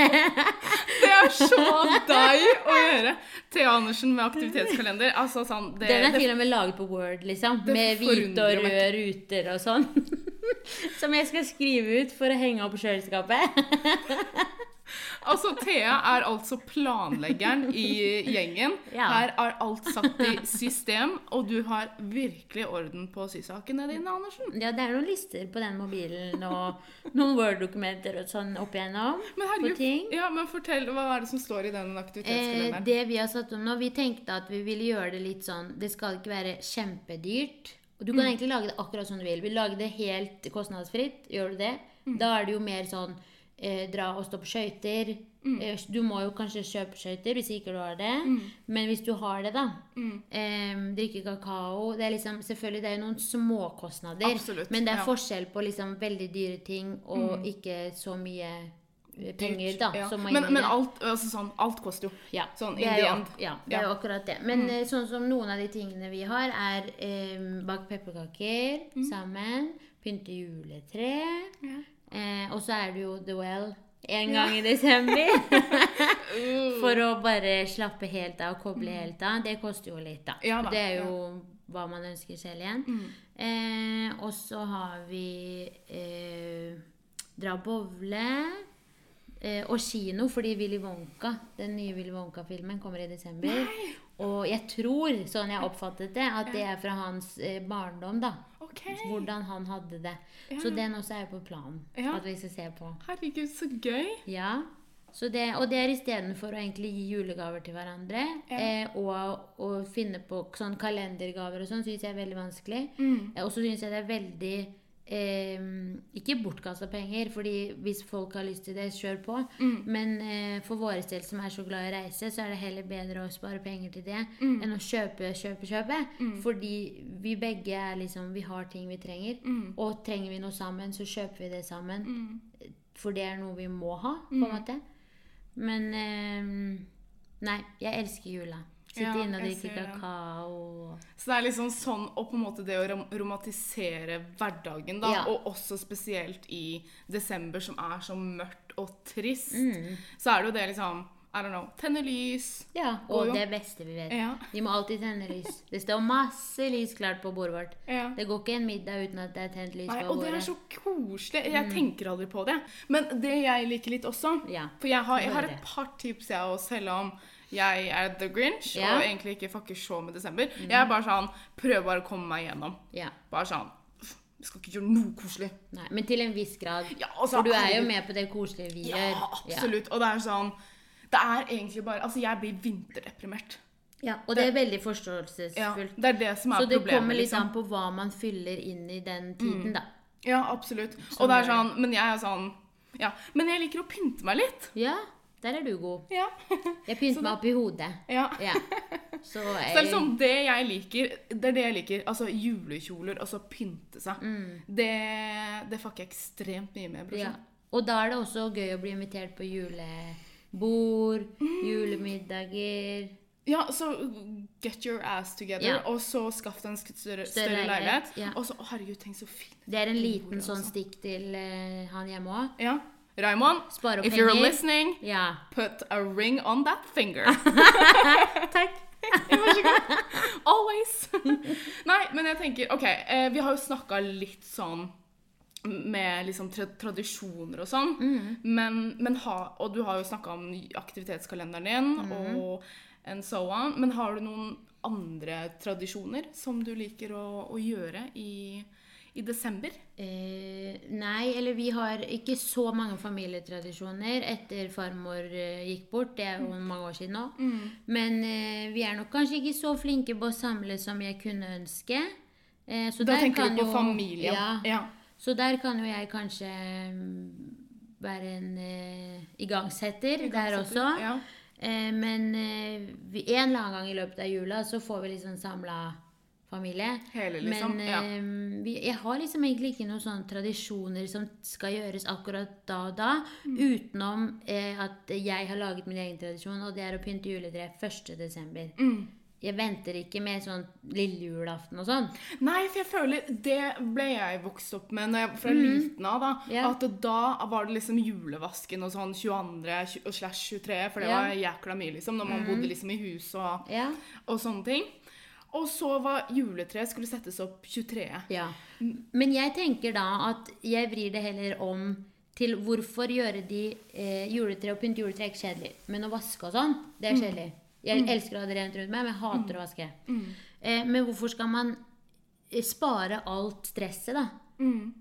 Det er så deg å gjøre! Thea Andersen med aktivitetskalender. Altså sånn det, Den er til og med laget på Word, liksom. Med hvite og røde ruter og sånn. Som jeg skal skrive ut for å henge opp i kjøleskapet. Altså, Thea er altså planleggeren i gjengen. Ja. Her er alt satt i system, og du har virkelig orden på sysakene dine, Andersen. Ja, det er noen lister på den mobilen og noen Word-dokumenter og sånn opp igjennom. Men herregud, ja, men fortell, hva er det som står i den Eh, det vi har satt om nå, vi tenkte at vi ville gjøre det litt sånn Det skal ikke være kjempedyrt. Og du kan egentlig lage det akkurat som du vil. Vil du lage det helt kostnadsfritt, gjør du det. Da er det jo mer sånn eh, dra og stå på skøyter. Eh, du må jo kanskje kjøpe skøyter hvis ikke du har det. Men hvis du har det, da. Eh, drikke kakao. Det er liksom, selvfølgelig det er noen småkostnader. Absolutt, Men det er ja. forskjell på liksom veldig dyre ting og ikke så mye eh, penger, da. Ja. Men, men alt, altså sånn, alt koster jo. Ja, Sånn det in the end. Ja, det er jo akkurat det. Men mm. sånn som noen av de tingene vi har, er eh, bak pepperkaker sammen, pynte juletre, Ja. Eh, og så er det jo The Well en gang i desember. For å bare slappe helt av og koble helt av. Det koster jo litt, da. Mm. Ja da, det er jo hva man ønsker selv igjen. Mm. Eh, og så har vi eh, dra bowle. Eh, og kino, fordi Willy Wonka, den nye Willy Wonka-filmen kommer i desember. Og jeg tror, sånn jeg oppfattet det, at det er fra hans eh, barndom, da. Ok. Hvordan han hadde det. Så den også er jo på planen Ja. at vi skal se på. Herregud, så gøy. Ja. Så det, og det er istedenfor å egentlig gi julegaver til hverandre eh, og å finne på sånn kalendergaver og sånn, syns jeg er veldig vanskelig. Mm. og så syns jeg det er veldig eh, Ikke bortkasta penger, fordi hvis folk har lyst til det, kjør på. Men eh, for våre del som er så glad i å reise, så er det heller bedre å spare penger til det enn å kjøpe, kjøpe, kjøpe. Fordi vi begge er liksom Vi har ting vi trenger. Og trenger vi noe sammen, så kjøper vi det sammen. For det er noe vi må ha, på en måte. Men eh, Nei, jeg elsker jula. Sitte Ja, inne og drikke kakao. Så det er liksom sånn og på en måte det å rom romantisere hverdagen, da. Ja. Og også spesielt i desember, som er så mørkt og trist. Mm. Så er det jo det liksom I don't know. Tenne lys. Ja, og, og det beste vi vet. Ja. Vi må alltid tenne lys. Det står masse lys klart på bordet vårt. Ja. Det går ikke en middag uten at det er tent lys Nei, på og det er så koselig. Jeg tenker aldri på det. Men det jeg liker litt også For jeg har, jeg har et par tips, jeg òg, selv om jeg er the grinch Ja. Mm. og egentlig ikke fucker så med desember. Jeg er bare sånn Prøver bare å komme meg gjennom. Yeah. Bare sånn Vi skal ikke gjøre noe koselig. Nei, men til en viss grad. Ja, altså, For du er jo med på det koselige vi Ja, gjør. absolutt. Og det er sånn Det er egentlig bare Altså, jeg blir vinterdeprimert. Ja, og det er veldig forståelsesfullt. Ja, det er det som er Så det problemet. kommer litt liksom. an på hva man fyller inn i den tiden, da. Ja, absolutt. Og det er sånn Men jeg er sånn Ja. Men jeg liker å pynte meg litt. Ja, der er du god. Ja. Jeg pynter meg opp i hodet. ja. Ja. Så jeg... er liksom det jeg liker. Det er det jeg liker. Altså julekjoler og så pynte seg. Det, det fucker jeg ekstremt mye med. Mm. ja. Og da er det også gøy å bli invitert på julebord, julemiddager Ja, så get your ass together, Ja. og så skaff deg en større, Større leilighet. ja. Og så, å, herregud, tenk så fin Det er en liten altså. sånn stikk til uh, han hjemme òg. Ja. Raymond, if you're penger. listening, Ja. put a ring on that finger. Takk. Vær så god. Always. Nei, men jeg tenker OK, eh, vi har jo snakka litt sånn med liksom tra tradisjoner og sånn, Mm. men, men ha, og du har jo snakka om aktivitetskalenderen din Mm. og and so on, men har du noen andre tradisjoner som du liker å, å gjøre i, i desember? Eh, nei, eller vi har ikke så mange familietradisjoner etter farmor eh, gikk bort. Det er jo mange år siden nå. Mm. Men eh, vi er nok kanskje ikke så flinke på å samle som jeg kunne ønske. Eh, så Da tenker kan du på jo- familien. Ja, ja. Så der kan jo jeg kanskje mm, være en eh, igangsetter der også. Ja. Eh, men vi, en eller annen gang i løpet av jula så får vi liksom samla familie. Hele, liksom, Men ja. eh, vi, jeg har liksom egentlig ikke noen sånne tradisjoner som skal gjøres akkurat da og da. Mm. Utenom eh, at jeg har laget min egen tradisjon, og det er å pynte juletre 1. desember. Mm. Jeg venter ikke med sånn lille julaften og sånn. Nei, for jeg føler Det ble jeg vokst opp med når jeg, fra liten av. da, yeah. At da var det liksom julevasken og sånn 22. og slash 23, for det. Mhm. var jækla mye, liksom, når man bodde liksom i hus og, yeah. og sånne ting. Og så var juletreet skulle settes opp 23. ja. Men jeg tenker da at jeg vrir det heller om til hvorfor gjøre de eh, juletre og pynte juletre er ikke kjedelig. Men å vaske og sånn, det er kjedelig. Jeg elsker å ha det rent rundt meg, men jeg hater å vaske. Eh, men hvorfor skal man eh, spare alt stresset, da?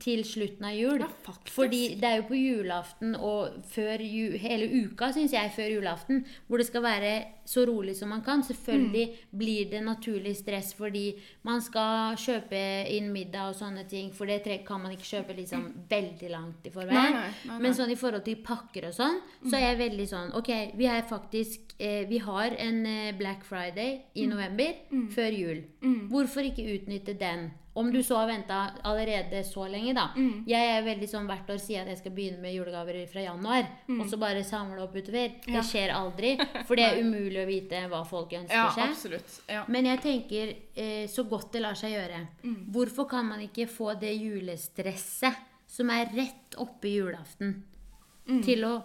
Til slutten av jul. Ja. Fordi det er jo på julaften og før ju, hele uka, syns jeg, før julaften, hvor det skal være så rolig som man kan. Selvfølgelig Mm. blir det naturlig stress fordi man skal kjøpe inn middag og sånne ting, for det kan man ikke kjøpe liksom veldig langt i forveien. Nei, nei, nei. Men sånn i forhold til pakker og sånn, så er jeg veldig sånn Ok, vi er faktisk eh, Vi har en eh, Black Friday i november før jul. Hvorfor ikke utnytte den? Om du så har venta allerede så lenge, da. Jeg er veldig sånn hvert år sier at jeg skal begynne med julegaver fra januar, og så bare samle opp utover. Ja. Det skjer aldri, for det er umulig å vite hva folk ønsker Ja, seg. absolutt. Ja. Men jeg tenker eh, så godt det lar seg gjøre. Mm. Hvorfor kan man ikke få det julestresset som er rett oppe i julaften, Mm. til å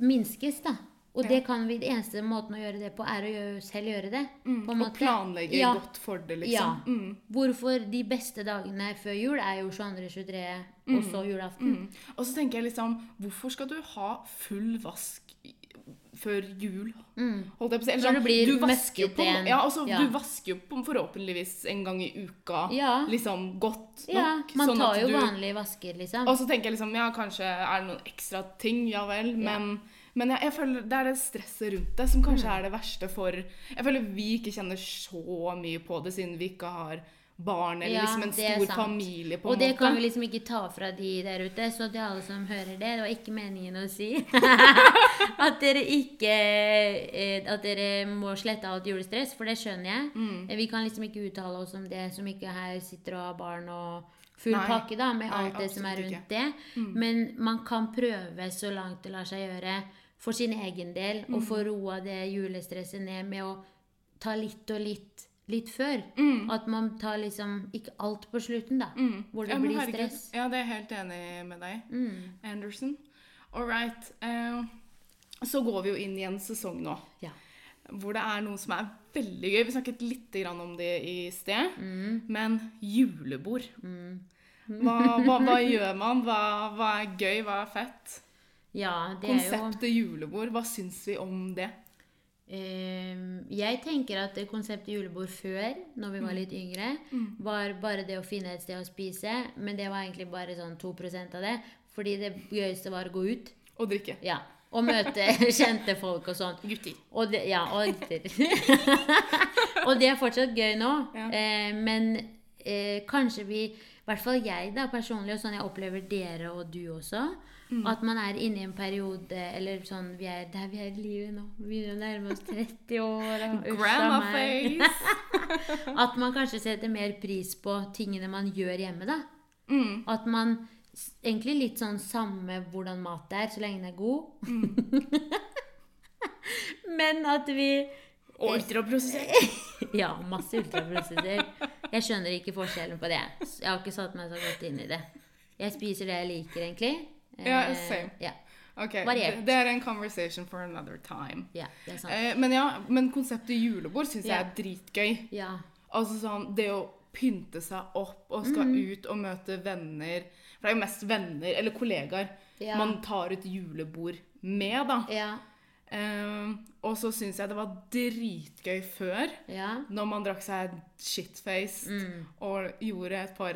minskes, da? Og det kan vi, det eneste måten å gjøre det på, er å gjøre, selv gjøre det. Mm. Og planlegge Ja. godt for det, liksom. Ja. Mm. Hvorfor de beste dagene før jul er jo 22., 23. og så julaften. Mm. Og så tenker jeg liksom Hvorfor skal du ha full vask før jul? Holdt jeg på å si. Eller det sånn, blir du vasker jo møkkete på, igjen. ja, altså, Ja. du vasker jo forhåpentligvis en gang i uka. Ja. Liksom godt nok. Ja, man sånn tar jo du- vanlige vasker, liksom. Og så tenker jeg liksom, ja, kanskje er det noen ekstra ting, ja vel, men, men jeg, jeg føler det er det stresset rundt det som kanskje er det verste for Jeg føler vi ikke kjenner så mye på det, siden vi ikke har barn eller Ja, liksom en stor familie, på Og det måte. kan vi liksom ikke ta fra de der ute, så til alle som hører det, det var ikke meningen å si at dere ikke eh, At dere må slette alt julestress, for det skjønner jeg. Mm. Eh, Vi kan liksom ikke uttale oss om det som ikke her sitter og har barn og full Nei. pakke, da, med Nei, alt det som er rundt rundt det. Men man kan prøve så langt det lar seg gjøre for sin egen del, Mm. og få roa det julestresset ned med å ta litt og litt litt før. At man tar liksom ikke alt på slutten, da. Hvor det Mm. Ja, blir herregud. stress. Ja, det er jeg helt enig med deg. Mm. Anderson. All right. Uh, så går vi jo inn i en sesong nå. Ja. Hvor det er noe som er veldig gøy. Vi snakket litt grann om det i sted. Mm. Men julebord. Hva, hva, hva gjør man? Hva, hva er gøy? Hva er fett? ja, det er jo Konseptet julebord, hva syns vi om det? Ehm, Jeg tenker at konseptet julebord før, når vi var litt yngre, var bare det å finne et sted å spise. Men det var egentlig bare sånn 2% av det. Fordi det gøyeste var å gå ut. Og drikke. Ja. Og møte kjente folk og sånn. Gutter. Og det, ja, og gutter. og det er fortsatt gøy nå. Ja. Eh, men eh, kanskje vi, i hvert fall jeg da, personlig, og sånn jeg opplever dere og du også, Mm. at man er inne i en periode, eller sånn vi er der vi er i livet nå. Vi begynner å nærme oss 30 år. Grandma face. At man kanskje setter mer pris på tingene man gjør hjemme, da. Mm. At man egentlig litt sånn samme hvordan mat er, så lenge den er god. Mm. Men at vi Og ultraprosessert. Ja, masse ultraprosesser. Jeg skjønner ikke forskjellen på det. Jeg har ikke satt meg så godt inn i det. Jeg spiser det jeg liker, egentlig. Ja, Eh, same. Yeah. Ok, Variert. det, er en conversation for another time. ja, det sant. Eh, men ja, men konseptet julebord syns jeg er dritgøy. Yeah. Altså sånn, Det å pynte seg opp og skal Mm. ut og møte venner For det er jo mest venner, eller kollegaer, man tar et julebord med, da. Ja. Eh, og så syns jeg det var dritgøy før, når man drakk seg shitfaced Mm. og gjorde et par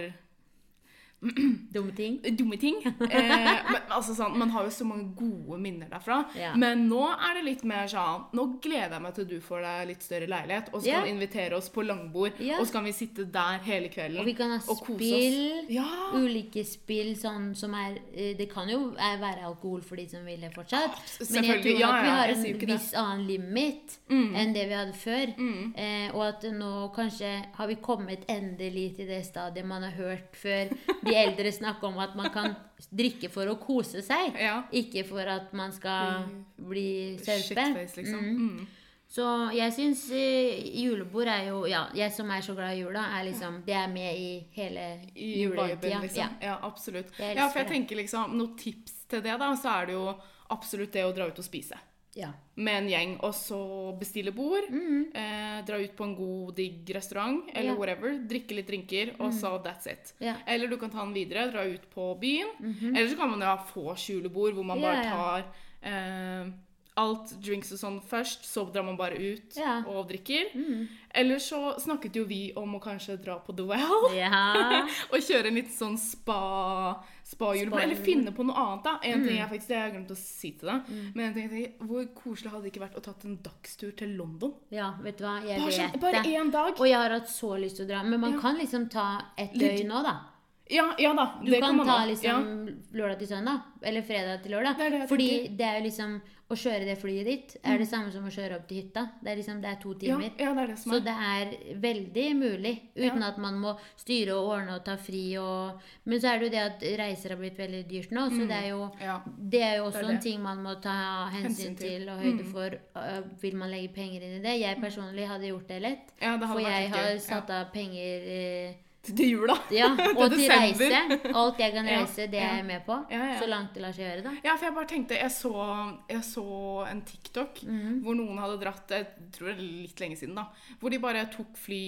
Dumme ting. dumme ting. Eh, men altså sånn, Man har jo så mange gode minner derfra. Ja. Men nå er det litt mer sånn Nå gleder jeg meg til du får deg litt større leilighet, og skal Ja. invitere oss på langbord, Ja. og så kan vi sitte der hele kvelden Og vi kan ha og kose oss. spill. Ja. Ulike spill sånn som er eh, Det kan jo være alkohol for de som vil det fortsatt. Men jeg tror Ja, at vi har en det. viss annen limit enn det vi hadde før. Eh, og at nå kanskje har vi kommet endelig til det stadiet man har hørt før de eldre snakke om at man kan drikke for å kose seg. Ja. Ikke for at man skal bli sørpe. Liksom. Mm. Så jeg syns eh, julebord er jo Ja, jeg som er så glad i jula, er liksom Det er med i hele juletida. liksom. Ja. Ja, absolutt. Ja, for jeg tenker liksom Noen tips til det, da, så er det jo absolutt det å dra ut og spise. Ja. med en gjeng, og så bestille bord, eh, dra ut på en god, digg restaurant, eller Ja. whatever, drikke litt drinker, og så that's it. Ja. Eller du kan ta den videre, dra ut på byen. Eller så kan man jo ha få skjulebord, hvor man Ja, bare tar eh, alt, drinks og sånn først, så drar man bare ut Ja. og drikker. Eller så snakket jo vi om å kanskje dra på The Well. ja. Og kjøre en litt sånn spa spa-julebord. Spa-julebord. Eller finne på noe annet, da. En Mm. ting jeg faktisk, Det har jeg glemt å si til deg. Men jeg tenker, hvor koselig hadde det ikke vært å tatt en dagstur til London? ja, vet du hva, jeg Bare, vet sånn, bare det. én dag. Og jeg har hatt så lyst til å dra. Men man Ja. kan liksom ta et døgn nå, da. Ja, ja da. Du det kan, ta liksom lørdag til søndag. Eller fredag til lørdag. Det det Fordi tenker. Mm. det er jo liksom Å kjøre det flyet ditt er det samme som å kjøre opp til hytta. Det er liksom, det er to timer. ja, det er Så det er veldig mulig, uten Ja. at man må styre og ordne og ta fri og Men så er det jo det at reiser har blitt veldig dyrt nå, så det er jo Ja. det er jo også Mm. Er en ting man må ta hensyn Hensyn til. til og høyde for. Uh, vil man legge penger inn i det? Jeg personlig hadde gjort det lett. Ja, For jeg har satt av penger eh, Til jula. ja, og til reise. Alt jeg kan reise, det er jeg med på. Ja, ja. Så langt det lar seg gjøre, da. Ja, for jeg bare tenkte Jeg så, jeg så en TikTok mm. hvor noen hadde dratt Jeg tror det er litt lenge siden, da. Hvor de bare tok fly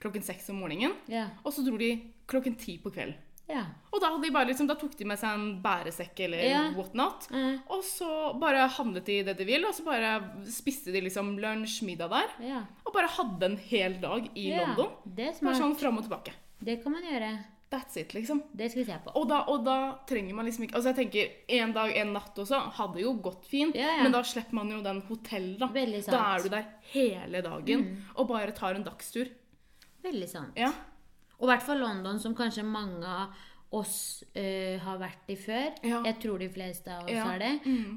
klokken seks om morgenen, Ja. og så dro de klokken ti på kveld. ja. Og da, de bare, liksom, da tok de med seg en bæresekk eller Ja. whatnot. Mm. Og så bare handlet de det de vil, og så bare spiste de liksom lunsj, middag der. ja. Og bare hadde en hel dag i ja. London. Det Bare sånn fram og tilbake. Det kan man gjøre. That's it, liksom. Det skal vi se på. Og da, og da trenger man liksom ikke Altså jeg tenker En dag, en natt også hadde jo gått fint, Ja, ja. men da slipper man jo den hotell, da. Veldig sant. Mm. Da er du der hele dagen og bare tar en dagstur. Veldig sant. Ja. Og i hvert fall London, som kanskje mange av oss øh, har vært i før. Ja. Jeg tror de fleste av oss Ja. Mm. har det.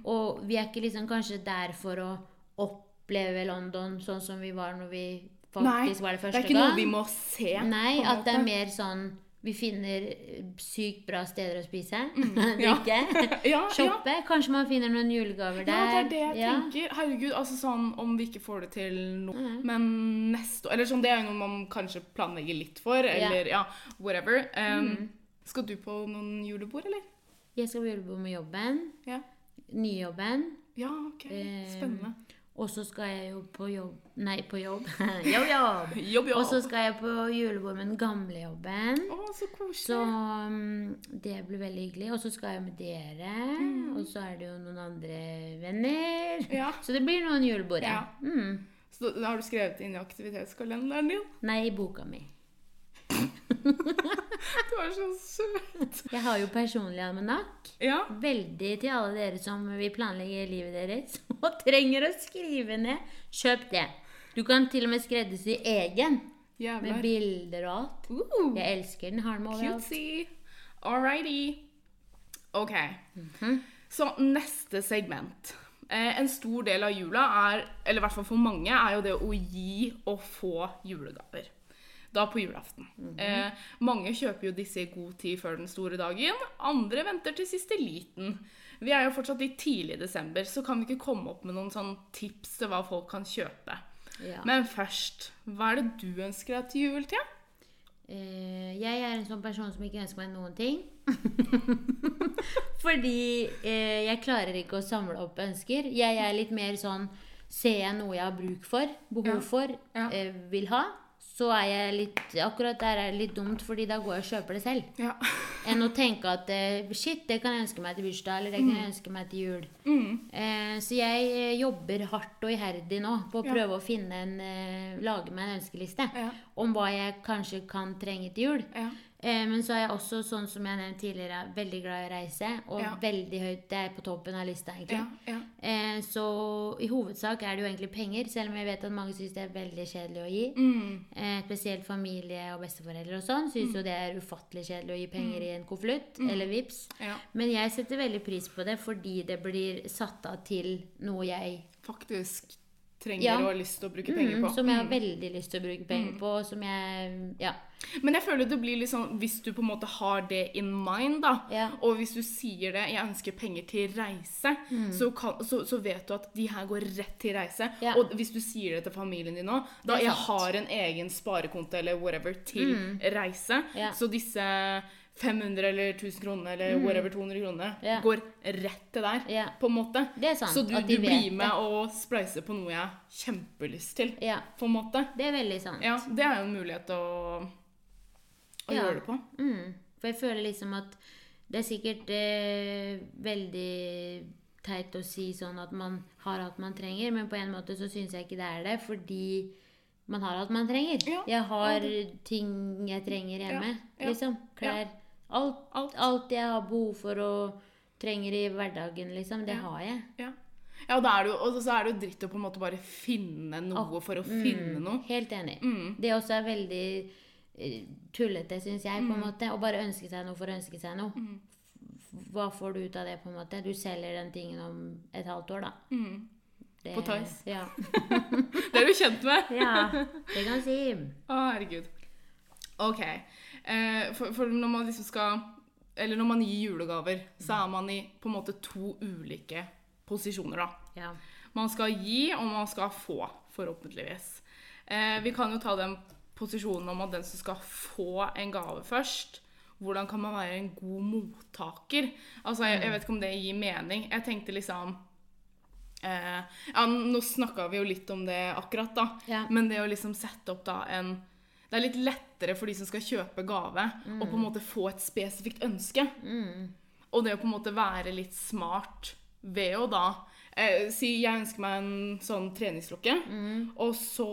Og vi er ikke liksom kanskje der for å oppleve London sånn som vi var når vi Nei, faktisk var det det er ikke gang. noe vi må se. Nei, at det er mer sånn vi finner eh, sykt bra steder å spise. Mm. ja. Drikke. Ja, Shoppe. Kanskje man finner noen julegaver der. Ja, det er det jeg Ja. tenker. Herregud, altså sånn om vi ikke får det til nå, mm. men neste år Eller sånn, det er jo noe man kanskje planlegger litt for, eller ja, whatever. Um, mm. Skal du på noen julebord, eller? Jeg skal på julebord med jobben. Ja. Nyjobben. Ja, ok. Spennende. Spennende. Og så skal jeg jo på jobb Nei, på jobb. jobb, jobb. Jobb, jobb. Og så skal jeg på julebord med den gamle jobben. Å, så koselig. Så um, det blir veldig hyggelig. Og så skal jeg med dere. Mm. Og så er det jo noen andre venner. Ja. Så det blir noen julebord, ja. Mm. Så da har du skrevet inn i aktivitetskalenderen din? Nei, i boka mi. Du er så søt. Jeg har jo personlig almanakk. Ja. Veldig til alle dere som vil planlegge livet deres og trenger å skrive ned. Kjøp det. Du kan til og med skreddersy egen. Med bilder og alt. Uh, Jeg elsker den. Har den overalt. cutesy. Alrighty. Ok. Mhm. Så neste segment. Eh, en stor del av jula er, eller i hvert fall for mange, er jo det å gi og få julegaver. Da på julaften. Mhm. eh, mange kjøper jo disse i god tid før den store dagen. Andre venter til siste liten. Vi er jo fortsatt litt tidlig i desember, så kan vi ikke komme opp med noen sånn tips til hva folk kan kjøpe. Ja. Men først, hva er det du ønsker deg til jul, Thea? Eh, jeg er en sånn person som ikke ønsker meg noen ting. Fordi eh, jeg klarer ikke å samle opp ønsker. Jeg er litt mer sånn Ser jeg noe jeg har bruk for, behov for, Ja. eh, vil ha, så er jeg litt Akkurat der er det litt dumt, fordi da går jeg og kjøper det selv. Ja. Enn å tenke at eh, shit, det kan jeg ønske meg til bursdag, eller det kan jeg ønske meg til jul. Mm. Eh, så jeg eh, jobber hardt og iherdig nå på å Ja. prøve å finne en eh, Lage meg en ønskeliste Ja. om hva jeg kanskje kan trenge til jul. Eh, men så er jeg også, sånn som jeg nevnte tidligere, veldig glad i å reise. Og Ja. veldig høyt Det er på toppen av lista, egentlig. Ja. ja. Eh, så i hovedsak er det jo egentlig penger, selv om jeg vet at mange syns det er veldig kjedelig å gi. Mm. Eh, spesielt familie og besteforeldre og sånn syns jo det er ufattelig kjedelig å gi penger i en konvolutt eller vips. Men jeg setter veldig pris på det fordi det blir satt av til noe jeg Faktisk trenger Ja. og har lyst til å bruke penger mm, på. Som jeg har Mm. veldig lyst til å bruke penger på, som jeg Ja. Men jeg føler det blir litt sånn Hvis du på en måte har det in mind, da, Ja. og hvis du sier det 'Jeg ønsker penger til reise', så, kan, så, så vet du at de her går rett til reise. Ja. Og hvis du sier det til familien din nå Da jeg sant. har en egen sparekonto eller whatever til reise, Ja. så disse 500 eller 1000 kroner eller whatever 200 kroner, yeah. går rett til der, Yeah. på en måte. Sant. Så du, du blir med det. og spleiser på noe jeg har kjempelyst til, Yeah. på en måte. det er veldig sant. Ja, det er jo en mulighet å, å Ja. gjøre det på. Mm. For jeg føler liksom at det er sikkert eh, veldig teit å si sånn at man har alt man trenger, men på en måte så syns jeg ikke det er det, fordi man har alt man trenger. Ja, jeg har ting jeg trenger hjemme, liksom. Klær. Alt, Alt. alt jeg har behov for og trenger i hverdagen, liksom, det Ja. har jeg. Ja, ja og, det jo, og så er det jo dritt å på en måte bare finne noe for å finne noe. Helt enig. Mm. Det også er veldig eh, tullete, syns jeg, Mm. på en måte. Å bare ønske seg noe for å ønske seg noe. Mm. Hva får du ut av det, på en måte? Du selger den tingen om et halvt år, da. Mm. Det, På Toys. Ja. Det er du kjent med. ja, det kan si. Å, herregud. Ok. Eh, for, for når man liksom skal Eller når man gir julegaver, så er man i på en måte to ulike posisjoner, da. Ja. Man skal gi, og man skal få, forhåpentligvis. Eh, vi kan jo ta den posisjonen om at den som skal få en gave først Hvordan kan man være en god mottaker? Altså, jeg, jeg vet ikke om det gir mening. Jeg tenkte liksom eh, Ja, nå snakka vi jo litt om det akkurat, da. Ja. Men det å liksom sette opp da en Det er litt lettere for de som skal kjøpe gave, å på en måte få et spesifikt ønske. Mm. Og det å på en måte være litt smart ved å da eh, Si jeg ønsker meg en sånn treningsklokke, Mm. og så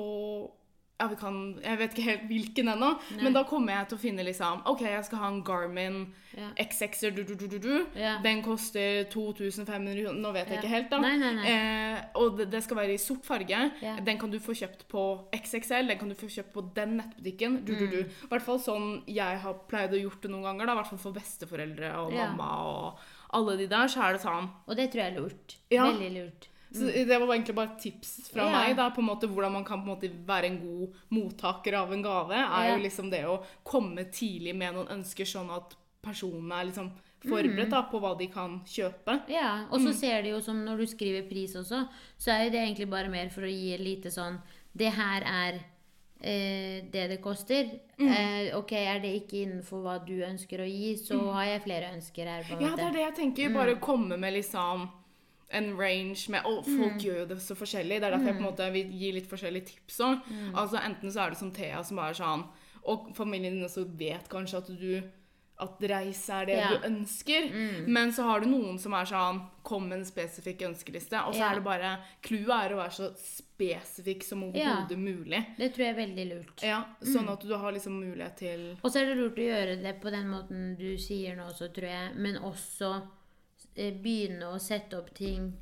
ja, vi kan, Jeg vet ikke helt hvilken ennå, men da kommer jeg til å finne liksom OK, jeg skal ha en Garmin Ja. XX-er du, du, du, du, du. Ja. Den koster 2500 kroner. Nå vet jeg Ja. ikke helt, da. Nei, nei, nei. Eh, og det, det skal være i sort farge. Den kan du få kjøpt på XXL. Den kan du få kjøpt på den nettbutikken. Du, du, Mm. du. I hvert fall sånn jeg har pleid å gjort det noen ganger. da, I hvert fall for besteforeldre og mamma og alle de der. Så er det sånn. Og det tror jeg er lurt. Veldig lurt. Så det var egentlig bare tips fra yeah. Meg. da, på en måte Hvordan man kan på en måte være en god mottaker av en gave. er yeah. jo liksom det å komme tidlig med noen ønsker, sånn at personene er liksom forberedt Mm. da, på hva de kan kjøpe. Ja, og så ser de jo som når du skriver pris også, så er jo det egentlig bare mer for å gi et lite sånn Det her er eh, det det koster. Eh, ok, er det ikke innenfor hva du ønsker å gi, så har jeg flere ønsker her. på en måte. Ja, det er det jeg tenker. Bare komme med liksom en range med Og folk gjør jo det så forskjellig. Det er derfor jeg på en måte vil gi litt forskjellige tips òg. Altså, enten så er det som Thea, som bare sånn Og familien din også vet kanskje at du at reise er det Ja. du ønsker. Men så har du noen som er sånn Kom med en spesifikk ønskeliste. Og så Ja. er det bare Clouet er å være så spesifikk som Ja. overhodet mulig. Det tror jeg er veldig lurt. Ja, Sånn at du har liksom mulighet til Og så er det lurt å gjøre det på den måten du sier nå også, tror jeg. Men også begynne å sette opp ting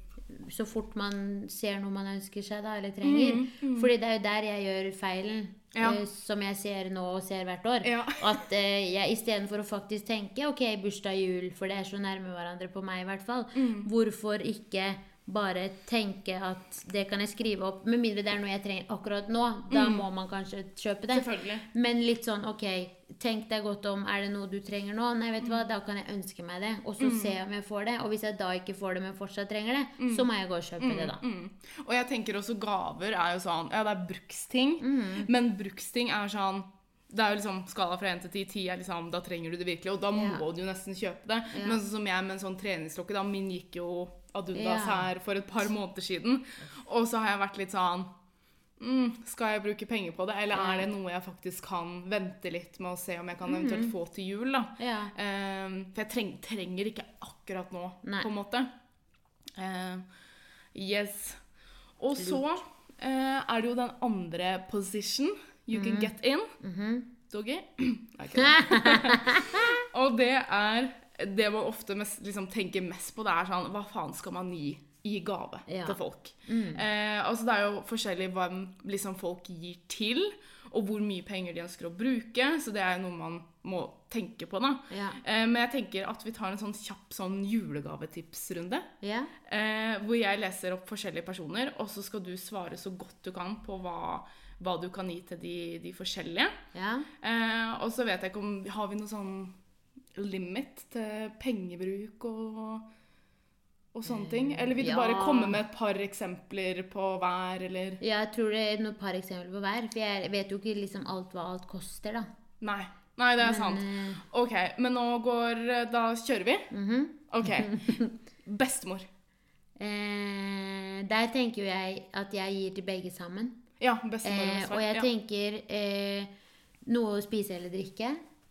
så fort man ser noe man ønsker seg, da, eller trenger. Fordi det er jo der jeg gjør feilen, Mm, Ja. Uh, som jeg ser nå og ser hvert år. Ja. At uh, jeg istedenfor å faktisk tenke ok, bursdag, jul, for det er så nærme hverandre på meg i hvert fall, Mm. hvorfor ikke bare tenke at det kan jeg skrive opp, med mindre det er noe jeg trenger akkurat nå. Da må man kanskje kjøpe det. Mm. Men litt sånn OK, tenk deg godt om. Er det noe du trenger nå? Nei, vet du hva, da kan jeg ønske meg det. Og så Mm. se om jeg får det. Og hvis jeg da ikke får det, men fortsatt trenger det, så må jeg gå og kjøpe det, da. Mm. Og jeg tenker også gaver er jo sånn Ja, det er bruksting, Mm. men bruksting er sånn det er jo liksom skala fra 1 til 10. 10 er liksom, Da trenger du det virkelig, og da må yeah. du jo nesten kjøpe det. Yeah. Men sånn som jeg med en sånn treningsklokke, da min gikk jo ad yeah. Her for et par måneder siden. Og så har jeg vært litt sånn mm, Skal jeg bruke penger på det, eller er det noe jeg faktisk kan vente litt med å se om jeg kan eventuelt få til jul? da? Ehm, for jeg treng, trenger ikke akkurat nå, Nei. på en måte. Uh, yes. Og så uh, er det jo den andre position you can get in. Mm -hmm. Doggy. Og det er det man ofte mest, liksom, tenker mest på. Det er sånn Hva faen skal man gi i gave Ja. til folk? Eh, altså Det er jo forskjellig hva liksom, folk gir til, og hvor mye penger de ønsker å bruke. Så det er jo noe man må tenke på. da. Ja. Eh, men jeg tenker at vi tar en sånn kjapp sånn julegavetipsrunde. Ja. Eh, hvor jeg leser opp forskjellige personer, og så skal du svare så godt du kan på hva, hva du kan gi til de, de forskjellige. ja. Eh, og så vet jeg ikke om Har vi noe sånn limit til pengebruk og, og sånne ting? Eller vil du ja. bare komme med et par eksempler på hver, eller Jeg tror det er noen par eksempler på hver. For jeg vet jo ikke liksom alt hva alt koster, da. Nei. Nei, det er Men, sant. eh, Ok, men nå går Da kjører vi? mhm. Ok. Bestemor. eh, der tenker jo jeg at jeg gir til begge sammen. Ja, bestemor og Eh, og jeg ja. tenker eh, noe å spise eller drikke.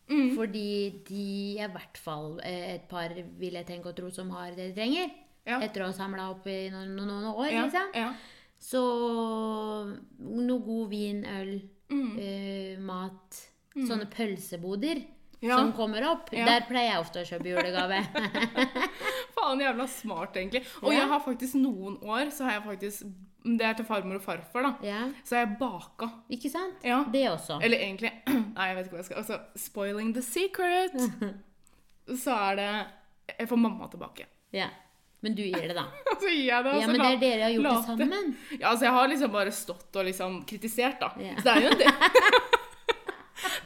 Mm. Fordi de er i hvert fall eh, et par, vil jeg tenke og tro, som har det de trenger. Ja. Etter å ha samla opp i noen, noen, noen år, ja, liksom. Så noe god vin, øl, Mm. eh, mat. Sånne pølseboder Ja. som kommer opp. Ja. Der pleier jeg ofte å kjøpe julegave. Faen jævla smart, egentlig. Og Ja. jeg har faktisk noen år så har jeg faktisk Det er til farmor og farfar, da. ja, Så jeg baka. ikke sant? Ja. Det også. Eller egentlig Nei, jeg vet ikke hva jeg skal Altså, spoiling the secret. Så er det Jeg får mamma tilbake. Ja. Men du gir det, da. Så gir jeg det. Ja, men det er dere har gjort det sammen. Ja, altså jeg har liksom bare stått og liksom kritisert, da. Ja. Så det er jo en del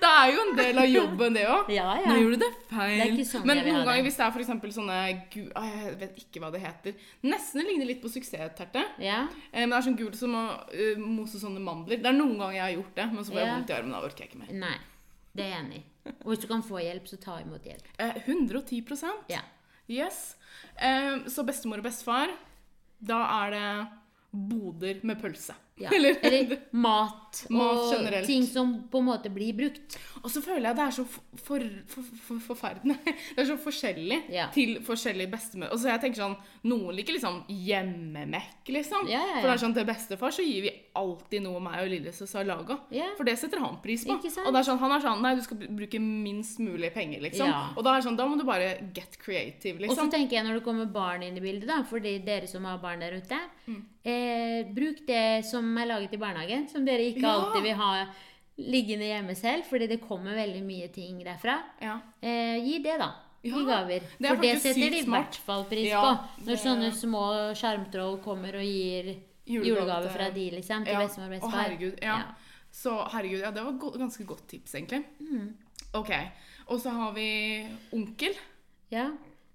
Det er jo en del av jobben, det òg. Ja, ja. Nå gjorde du det feil. Det er ikke sånn Men jeg vil noen ganger hvis det er eksempel sånne gu... ah, Jeg vet ikke hva det heter. Nesten ligner litt på suksessterte. Ja. Eh, Men det er sånn gult som å uh, mose sånne mandler. Det er noen ganger jeg har gjort det, men så får jeg vondt i armen. Da orker jeg ikke mer. Nei. Det er jeg enig i. Og hvis du kan få hjelp, så ta imot hjelp. Eh, 110% Ja. Yes. Eh, så bestemor og bestefar, da er det boder med pølse. Ja. Eller, Eller mat Mat og generelt. ting som på en måte blir brukt. Og så føler jeg det er så for, for, for, for, forferdende. Det er så forskjellig Ja. til forskjellige bestemødre. Og så jeg tenker sånn, Noen liker liksom hjemmemekk, liksom. Ja. For det er sånn til bestefar så gir vi alltid noe meg og lillesøster har laga. For det setter han pris på. Og det er sånn, han er sånn Nei, du skal bruke minst mulig penger, liksom. Og da er det sånn, da må du bare get creative, Og så liksom. tenker jeg når det kommer barn inn i bildet, da, fordi dere som har barn der ute Mm. Eh, Bruk det som er laget i barnehagen, som dere ikke Ja. alltid vil ha liggende hjemme selv, fordi det kommer veldig mye ting derfra. Ja. Eh, gi det, da. Ja. I gaver. det For det setter de i hvert fall pris på. Når sånne små sjarmtroll kommer og gir Julegave fra de, liksom. Til bestemor og bestefar. herregud. Ja. Så herregud, ja, det var go ganske godt tips, egentlig. Mm. Ok. Og så har vi onkel. Ja.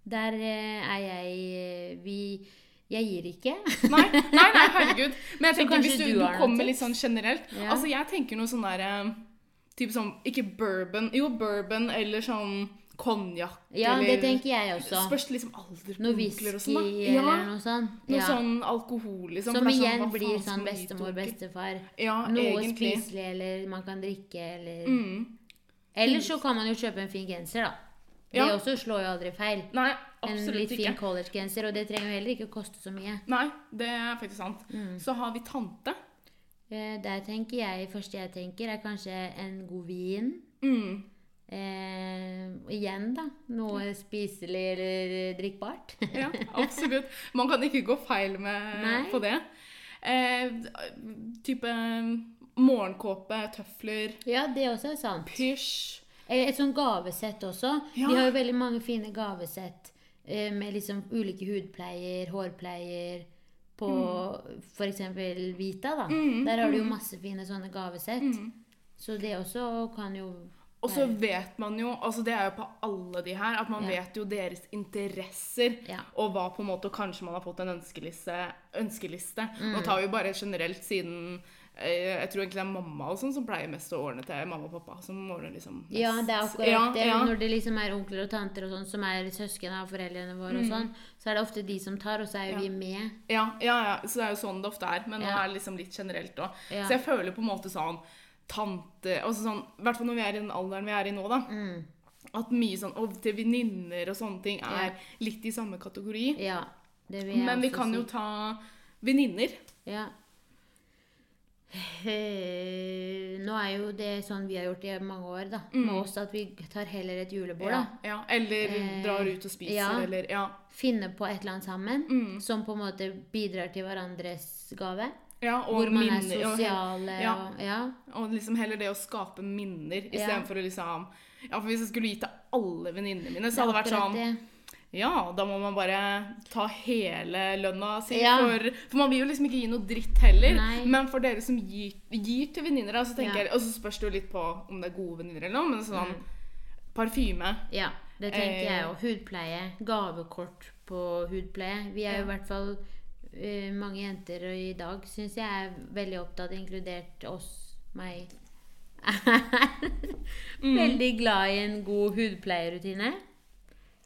Der eh, er jeg eh, Vi Jeg gir ikke. Nei, nei, nei, herregud. Men jeg tenker hvis du, du du kommer litt sånn generelt Ja. Altså, jeg tenker noe sånn der Typ sånn Ikke bourbon Jo, bourbon eller sånn konjakk Ja, eller det tenker jeg også. Spørs liksom alder Noe whisky sånn. da. eller Ja, noe sånt. noe Ja. sånn alkohol, liksom. Som igjen sånn, igjen blir sånn gi til bestemor, bestefar. Ja, Noe egentlig. spiselig, eller man kan drikke, eller Mm. Eller så kan man jo kjøpe en fin genser, da. Det Ja. også slår jo aldri feil. Nei, En litt fin collegegenser, og det trenger jo heller ikke å koste så mye. Nei, det er faktisk sant. Mm. Så har vi tante. Eh, Der tenker jeg, første jeg tenker, er kanskje en god vin. Mm. Eh, igjen, da. Noe spiselig eller drikkbart. Ja, absolutt. Man kan ikke gå feil med, Nei. på det. Eh, type morgenkåpe, tøfler, ja, det også er sant. pysj. Eh, Et sånt gavesett også. Ja. De har jo veldig mange fine gavesett med liksom ulike hudpleier, hårpleier på for f.eks. Vita. da. Mm, Der har du jo masse fine sånne gavesett. Mm. Så det også kan jo Og så vet man jo, altså det er jo på alle de her, at man Ja. vet jo deres interesser. Ja. Og hva på en måte, kanskje man har fått en ønskeliste. ønskeliste. Mm. Nå tar vi bare generelt siden eh, Jeg tror egentlig det er mamma og sånn som pleier mest å ordne til mamma og pappa. som ordner liksom mest. Ja, det er akkurat Ja, det. ja. Når det liksom er onkler og tanter og sånn, som er søsken av foreldrene våre, og sånn, så er det ofte de som tar, og så er jo Mm. Ja. vi med. Ja, ja, ja, så det er jo sånn det ofte er. Men nå er det liksom litt generelt òg. Så jeg føler på en måte sånn tante altså sånn, I hvert fall når vi er i den alderen vi er i nå, da. Mm. At mye sånn og til venninner og sånne ting er litt i samme kategori. Ja. Det vil jeg Men vi kan si. jo ta venninner. Ja. Eh, Nå er jo det sånn vi har gjort i mange år, da. Med oss at vi tar heller et julebord, Mm. Ja, da. ja. Eller Eh, drar ut og spiser, ja. eller Ja. Finne på et eller annet sammen Mm. som på en måte bidrar til hverandres gave. ja og Hvor man er sosiale og ja. og Ja. Og liksom heller det å skape minner Ja. istedenfor å liksom Ja, for hvis jeg skulle gi til alle venninnene mine, så hadde det vært sånn det. Ja, da må man bare ta hele lønna si. Ja. For, for man vil jo liksom ikke gi noe dritt heller. Nei. Men for dere som gir, gir til venninner, da, så tenker Ja. Og så spørs det jo litt på om det er gode venninner eller noe, men sånn Mm. parfyme Ja, det tenker jeg Eh. òg. Hudpleie. Gavekort på hudpleie. Vi er jo i hvert fall uh, mange jenter i dag, syns jeg, er veldig opptatt, inkludert oss, meg, er veldig glad i en god hudpleierrutine.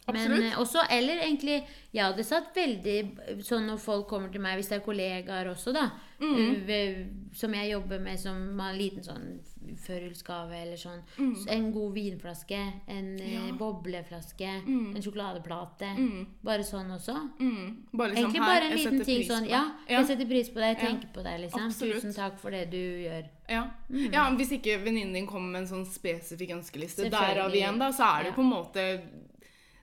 Men Absolutt. eh, også, eller egentlig Jeg hadde satt veldig sånn når folk kommer til meg, hvis det er kollegaer også, da, Mm. eh, som jeg jobber med, som har en liten sånn førjulsgave eller sånn. mm. En god vinflaske, en eh. Ja. bobleflaske, Mm. en sjokoladeplate. Mm. Bare sånn også. Mm. Bare liksom Egentlig bare en liten ting sånn på Ja, jeg setter pris på deg, jeg Ja. tenker på deg, liksom. Absolutt. Tusen takk for det du gjør. Ja. Mm. ja, Hvis ikke venninnen din kommer med en sånn spesifikk ønskeliste, derav igjen, da, så er det Ja. på en måte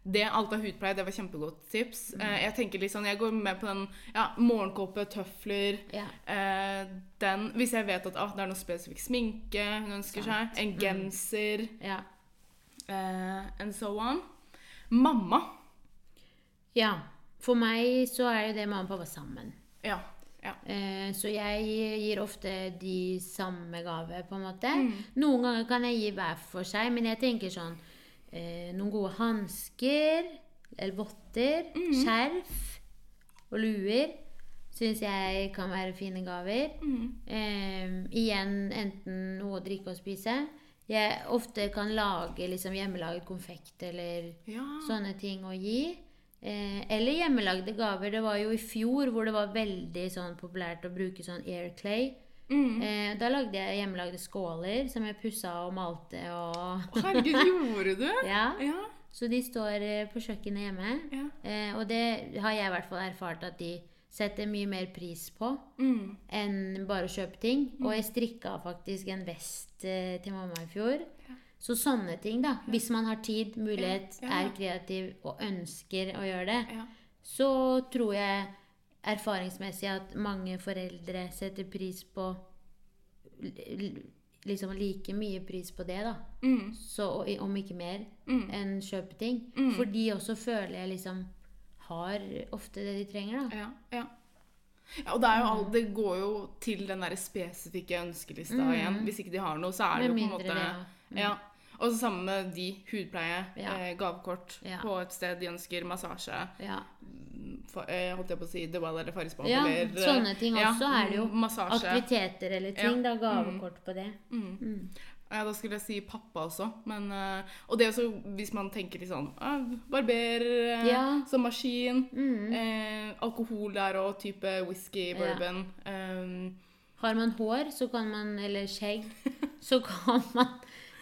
det, Alt av hudpleie, det var kjempegodt tips. Mm. Eh, jeg tenker litt sånn, jeg går med på den ja, morgenkåpe, tøfler yeah. eh, den, Hvis jeg vet at ah, det er noe spesifikk sminke hun ønsker seg, en Mm. genser, ja. eh, and so on. Mamma. Ja. For meg så er jo det mamma og pappa sammen. Ja. ja. Eh, Så jeg gir ofte de samme gave, på en måte. Mm. Noen ganger kan jeg gi hver for seg, men jeg tenker sånn eh, Noen gode hansker, eller votter, Mm. skjerf og luer syns jeg kan være fine gaver. Mm. Eh, igjen enten noe å drikke og spise. Jeg ofte kan lage liksom hjemmelaget konfekt eller ja. sånne ting å gi. Eh, eller hjemmelagde gaver. Det var jo i fjor hvor det var veldig sånn populært å bruke sånn air clay. Mm. Eh, da lagde jeg hjemmelagde skåler som jeg pussa og malte og Herregud, gjorde du? Ja. Ja. Så de står eh, på kjøkkenet hjemme. ja. Eh, og det har jeg i hvert fall erfart at de setter mye mer pris på Mm. enn bare å kjøpe ting. Og jeg strikka faktisk en vest eh, til mamma i fjor. Ja. Så sånne ting, da. Hvis man har tid, mulighet, er kreativ og ønsker å gjøre det, ja. så tror jeg erfaringsmessig at mange foreldre setter pris på Liksom like mye pris på det, da. Mm. Så, om ikke mer, Mm. enn kjøpe ting. Mm. For de også føler jeg liksom har ofte det de trenger, da. Ja, ja. ja og det, er jo all, det går jo til den der spesifikke ønskelista Mm. igjen. Hvis ikke de har noe, så er det jo på en måte det, ja. Mm. ja. Og så sammen med de hudpleie, eh, gavekort på et sted de ønsker massasje, Ja. Holdt jeg på å si The Well eller Farrisbad Ja, eller eh, sånne ting ja, også er det jo. Massasje. Aktiviteter eller ting, Ja. da. Gavekort på det. Mm. Mm. Ja, da skulle jeg si pappa også. Men, eh, og det også, hvis man tenker litt sånn ah, Barber eh, Ja. som maskin. Mm. Eh, alkohol der og type whisky, Ja. bourbon. Um, Har man hår, så kan man, eller skjegg, så kan man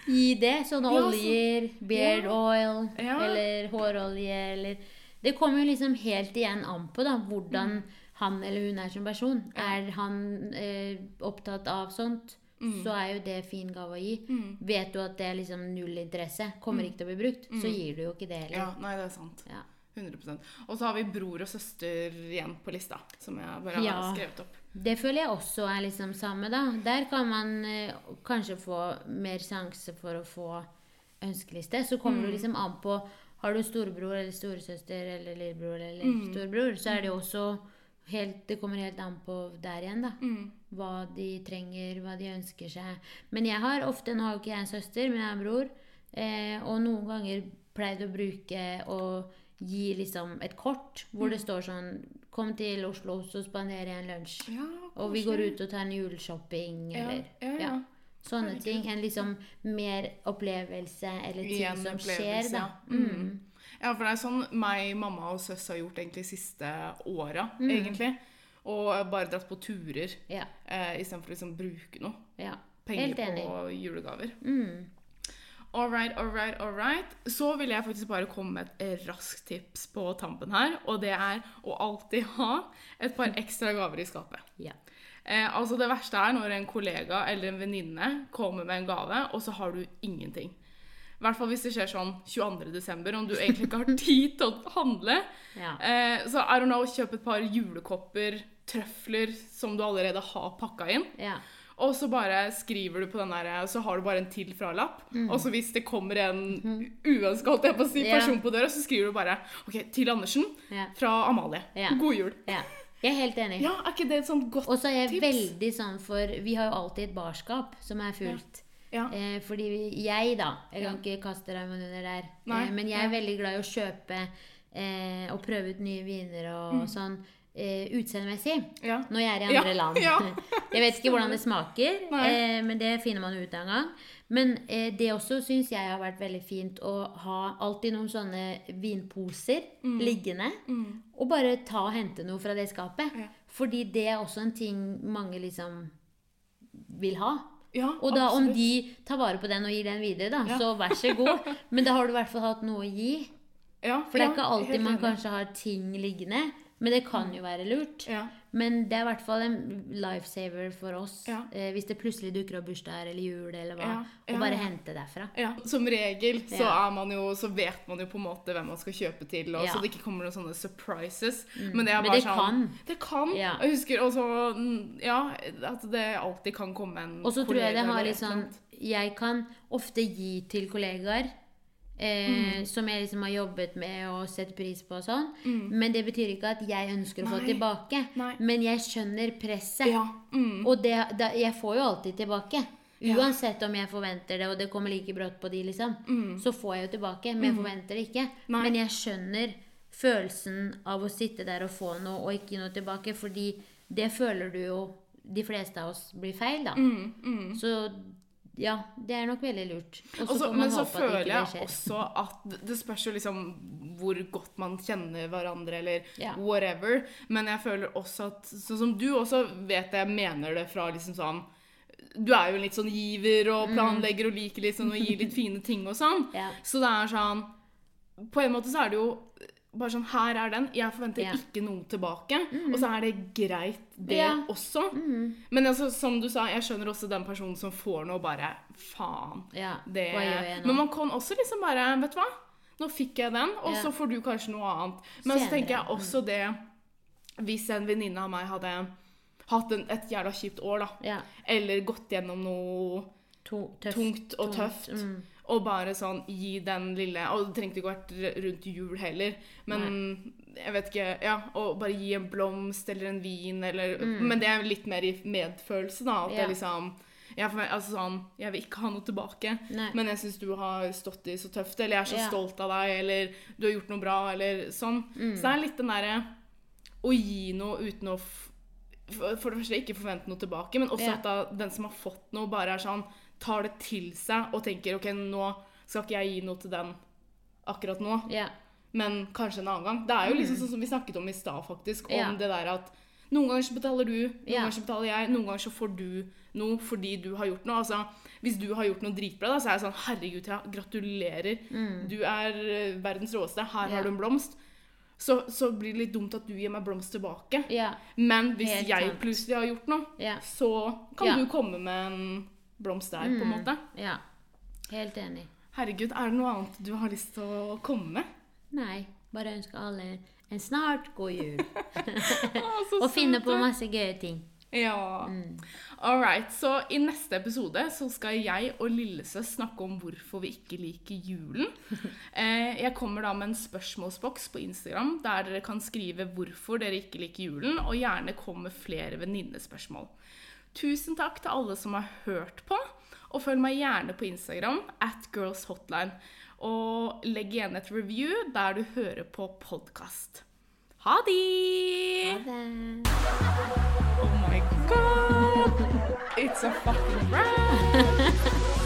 gi det. Sånne Ja, så- oljer, beard Ja. oil, Ja. eller hårolje, eller Det kommer jo liksom helt igjen an på da, hvordan han eller hun er som person. Mm. Ja. Er han eh, opptatt av sånt, Mm. så er jo det fin gave å gi. mm. Vet du at det er liksom null interesse, kommer ikke til å bli brukt, så gir du jo ikke det Ja, nei, det er sant. Ja. 100% Og så har vi bror og søster igjen på lista, som jeg bare har skrevet opp. Det føler jeg også er liksom samme, da. Der kan man eh, kanskje få mer sjanse for å få ønskeliste. Så kommer det liksom an på Har du storebror eller storesøster eller lillebror eller Mm. storebror, så er det jo også helt Det kommer helt an på der igjen, da. Mm. Hva de trenger, hva de ønsker seg. Men jeg har ofte Nå har jo ikke jeg en søster, men jeg har en bror. Eh, og noen ganger pleid å bruke og gi liksom et kort hvor det står sånn Kom til Oslo, så spanderer jeg en lunsj. Ja, Og vi går ut og tar en juleshopping, Ja, eller ja, ja. Sånne Herregud. ting. En liksom mer opplevelse eller ting Igjen som skjer, da. ja. Mm. Ja, for det er sånn meg, mamma og søs har gjort egentlig siste åra, Mm. egentlig. Og bare dratt på turer Ja. eh, istedenfor liksom bruke noe. ja. Penger Helt enig. på julegaver. Mm. All right, all right, all right. Så vil jeg faktisk bare komme med et raskt tips på tampen her, og det er å alltid ha et par ekstra gaver i skapet. Ja. Eh, altså Det verste er når en kollega eller en venninne kommer med en gave, og så har du ingenting. I hvert fall hvis det skjer sånn 22.12., om du egentlig ikke har tid til å handle. Ja. Eh, så I don't know, kjøp et par julekopper, trøfler som du allerede har pakka inn. ja. Og så bare skriver du på den der, så har du bare en til fra-lapp. Og så hvis det kommer en uønska på å si, person yeah. på døra, så skriver du bare OK, til Andersen yeah. fra Amalie. Yeah. God jul. Ja. Jeg er helt enig. Ja, er ikke det et sånt godt Og så er jeg tips? veldig sånn for Vi har jo alltid et barskap som er fullt. Ja. Eh, fordi jeg, da Jeg kan Ja. ikke kaste Raymond under der. Nei, Eh, men jeg ja. er veldig glad i å kjøpe eh, og prøve ut nye viner og Mm. sånn. Eh, utseendemessig Ja. når jeg er i Ja, andre land. ja. Jeg vet ikke hvordan det smaker, eh, men det finner man ut en gang. Men eh, det også syns jeg har vært veldig fint å ha alltid noen sånne vinposer Mm. liggende. Og bare ta og hente noe fra det skapet. Ja. Fordi det er også en ting mange liksom vil ha. Ja, Og da om de tar vare på den og gir den videre, da, Ja. så vær så god. Men da har du i hvert fall hatt noe å gi. ja, For det er ikke alltid man kanskje har ting liggende. Men det kan jo være lurt. ja. Men det er i hvert fall en lifesaver for oss Ja. eh, hvis det plutselig dukker opp bursdager eller jul eller hva. Ja, Og bare hente derfra. Ja, Som regel så, man jo, så vet man jo på en måte hvem man skal kjøpe til, og så det ikke kommer noen sånne surprises. Men det er bare det sånn kan. Det kan. Jeg husker også mm, Ja, at det alltid kan komme en kollega. Og så tror jeg det har litt sånn. Jeg kan ofte gi til kollegaer. Eh, Mm. Som jeg liksom har jobbet med og sett pris på og sånn. Men det betyr ikke at jeg ønsker å få tilbake. Nei. Men jeg skjønner presset. Ja. Mm. Og det, da, jeg får jo alltid tilbake. Uansett om jeg forventer det, og det kommer like brått på de, liksom. Så får jeg jo tilbake, men jeg forventer det ikke. Mm. Nei. Men jeg skjønner følelsen av å sitte der og få noe, og ikke noe tilbake. Fordi det føler du jo de fleste av oss blir feil, da. Mm, Så ja, det er nok veldig lurt. Og Også, men så føler jeg også at det- spørs jo liksom hvor godt man kjenner hverandre, eller Ja. whatever. Men jeg føler også at Sånn som du også vet jeg mener det fra liksom sånn Du er jo litt sånn giver og planlegger og liker sånn å gi litt fine ting og sånn. Mm. Ja. Så det er sånn På en måte så er det jo bare sånn Her er den. Jeg forventer yeah. ikke noe tilbake. Og så er det greit, det yeah. også. Men altså, som du sa, jeg skjønner også den personen som får noe, bare Faen. Yeah. Det, men man kan også liksom bare Vet du hva? Nå fikk jeg den, og så får du kanskje noe annet. Men så tenker jeg også det Hvis en venninne av meg hadde hatt en, et jævla kjipt år, da, eller gått gjennom noe To, tøft, tungt og tøft, Mm. Og bare sånn gi den lille Og det trengte ikke vært rundt jul heller, men jeg vet ikke Ja, og bare gi en blomst eller en vin eller Men det er litt mer i medfølelse, da. At Mm. Ja. det liksom jeg, meg, altså sånn, jeg vil ikke ha noe tilbake, Nei. men jeg syns du har stått i så tøft, eller jeg er så Ja. stolt av deg, eller du har gjort noe bra, eller sånn. Mm. Så det er litt den derre å gi noe uten å for det første ikke forvente noe tilbake, men også Ja. at da, den som har fått noe, bare er sånn tar det til seg og tenker OK, nå skal ikke jeg gi noe til den akkurat nå, yeah. men kanskje en annen gang. Det er jo liksom sånn som vi snakket om i stad, faktisk, om yeah. Det der at noen ganger så betaler du, noen yeah. ganger så betaler jeg, noen ganger så får du noe fordi du har gjort noe. Altså, hvis du har gjort noe dritbra, da, så er jeg sånn Herregud, ja, gratulerer. Du er eh, verdens råeste. Her Mm. Har du en blomst. Så, så blir det litt dumt at du gir meg blomst tilbake. Men hvis Helt jeg sant. plutselig har gjort noe, så kan du komme med en blomst der, på en Mm. måte. ja. Helt enig. Herregud, er det noe annet du har lyst til å komme med? Nei, bare ønske alle en snart god jul. Å, Og finne på masse gøye ting. Ja. Mm. All right. Så i neste episode så skal jeg og Lillesøs snakke om hvorfor vi ikke liker julen. Eh, jeg kommer da med en spørsmålsboks på Instagram der dere kan skrive hvorfor dere ikke liker julen, og gjerne komme med flere venninnespørsmål. Tusen takk til alle som har hørt på, og følg meg gjerne på Instagram at girlshotline. Og legg igjen et review der du hører på podkast. Ha det! Oh my god! It's a fucking wrap!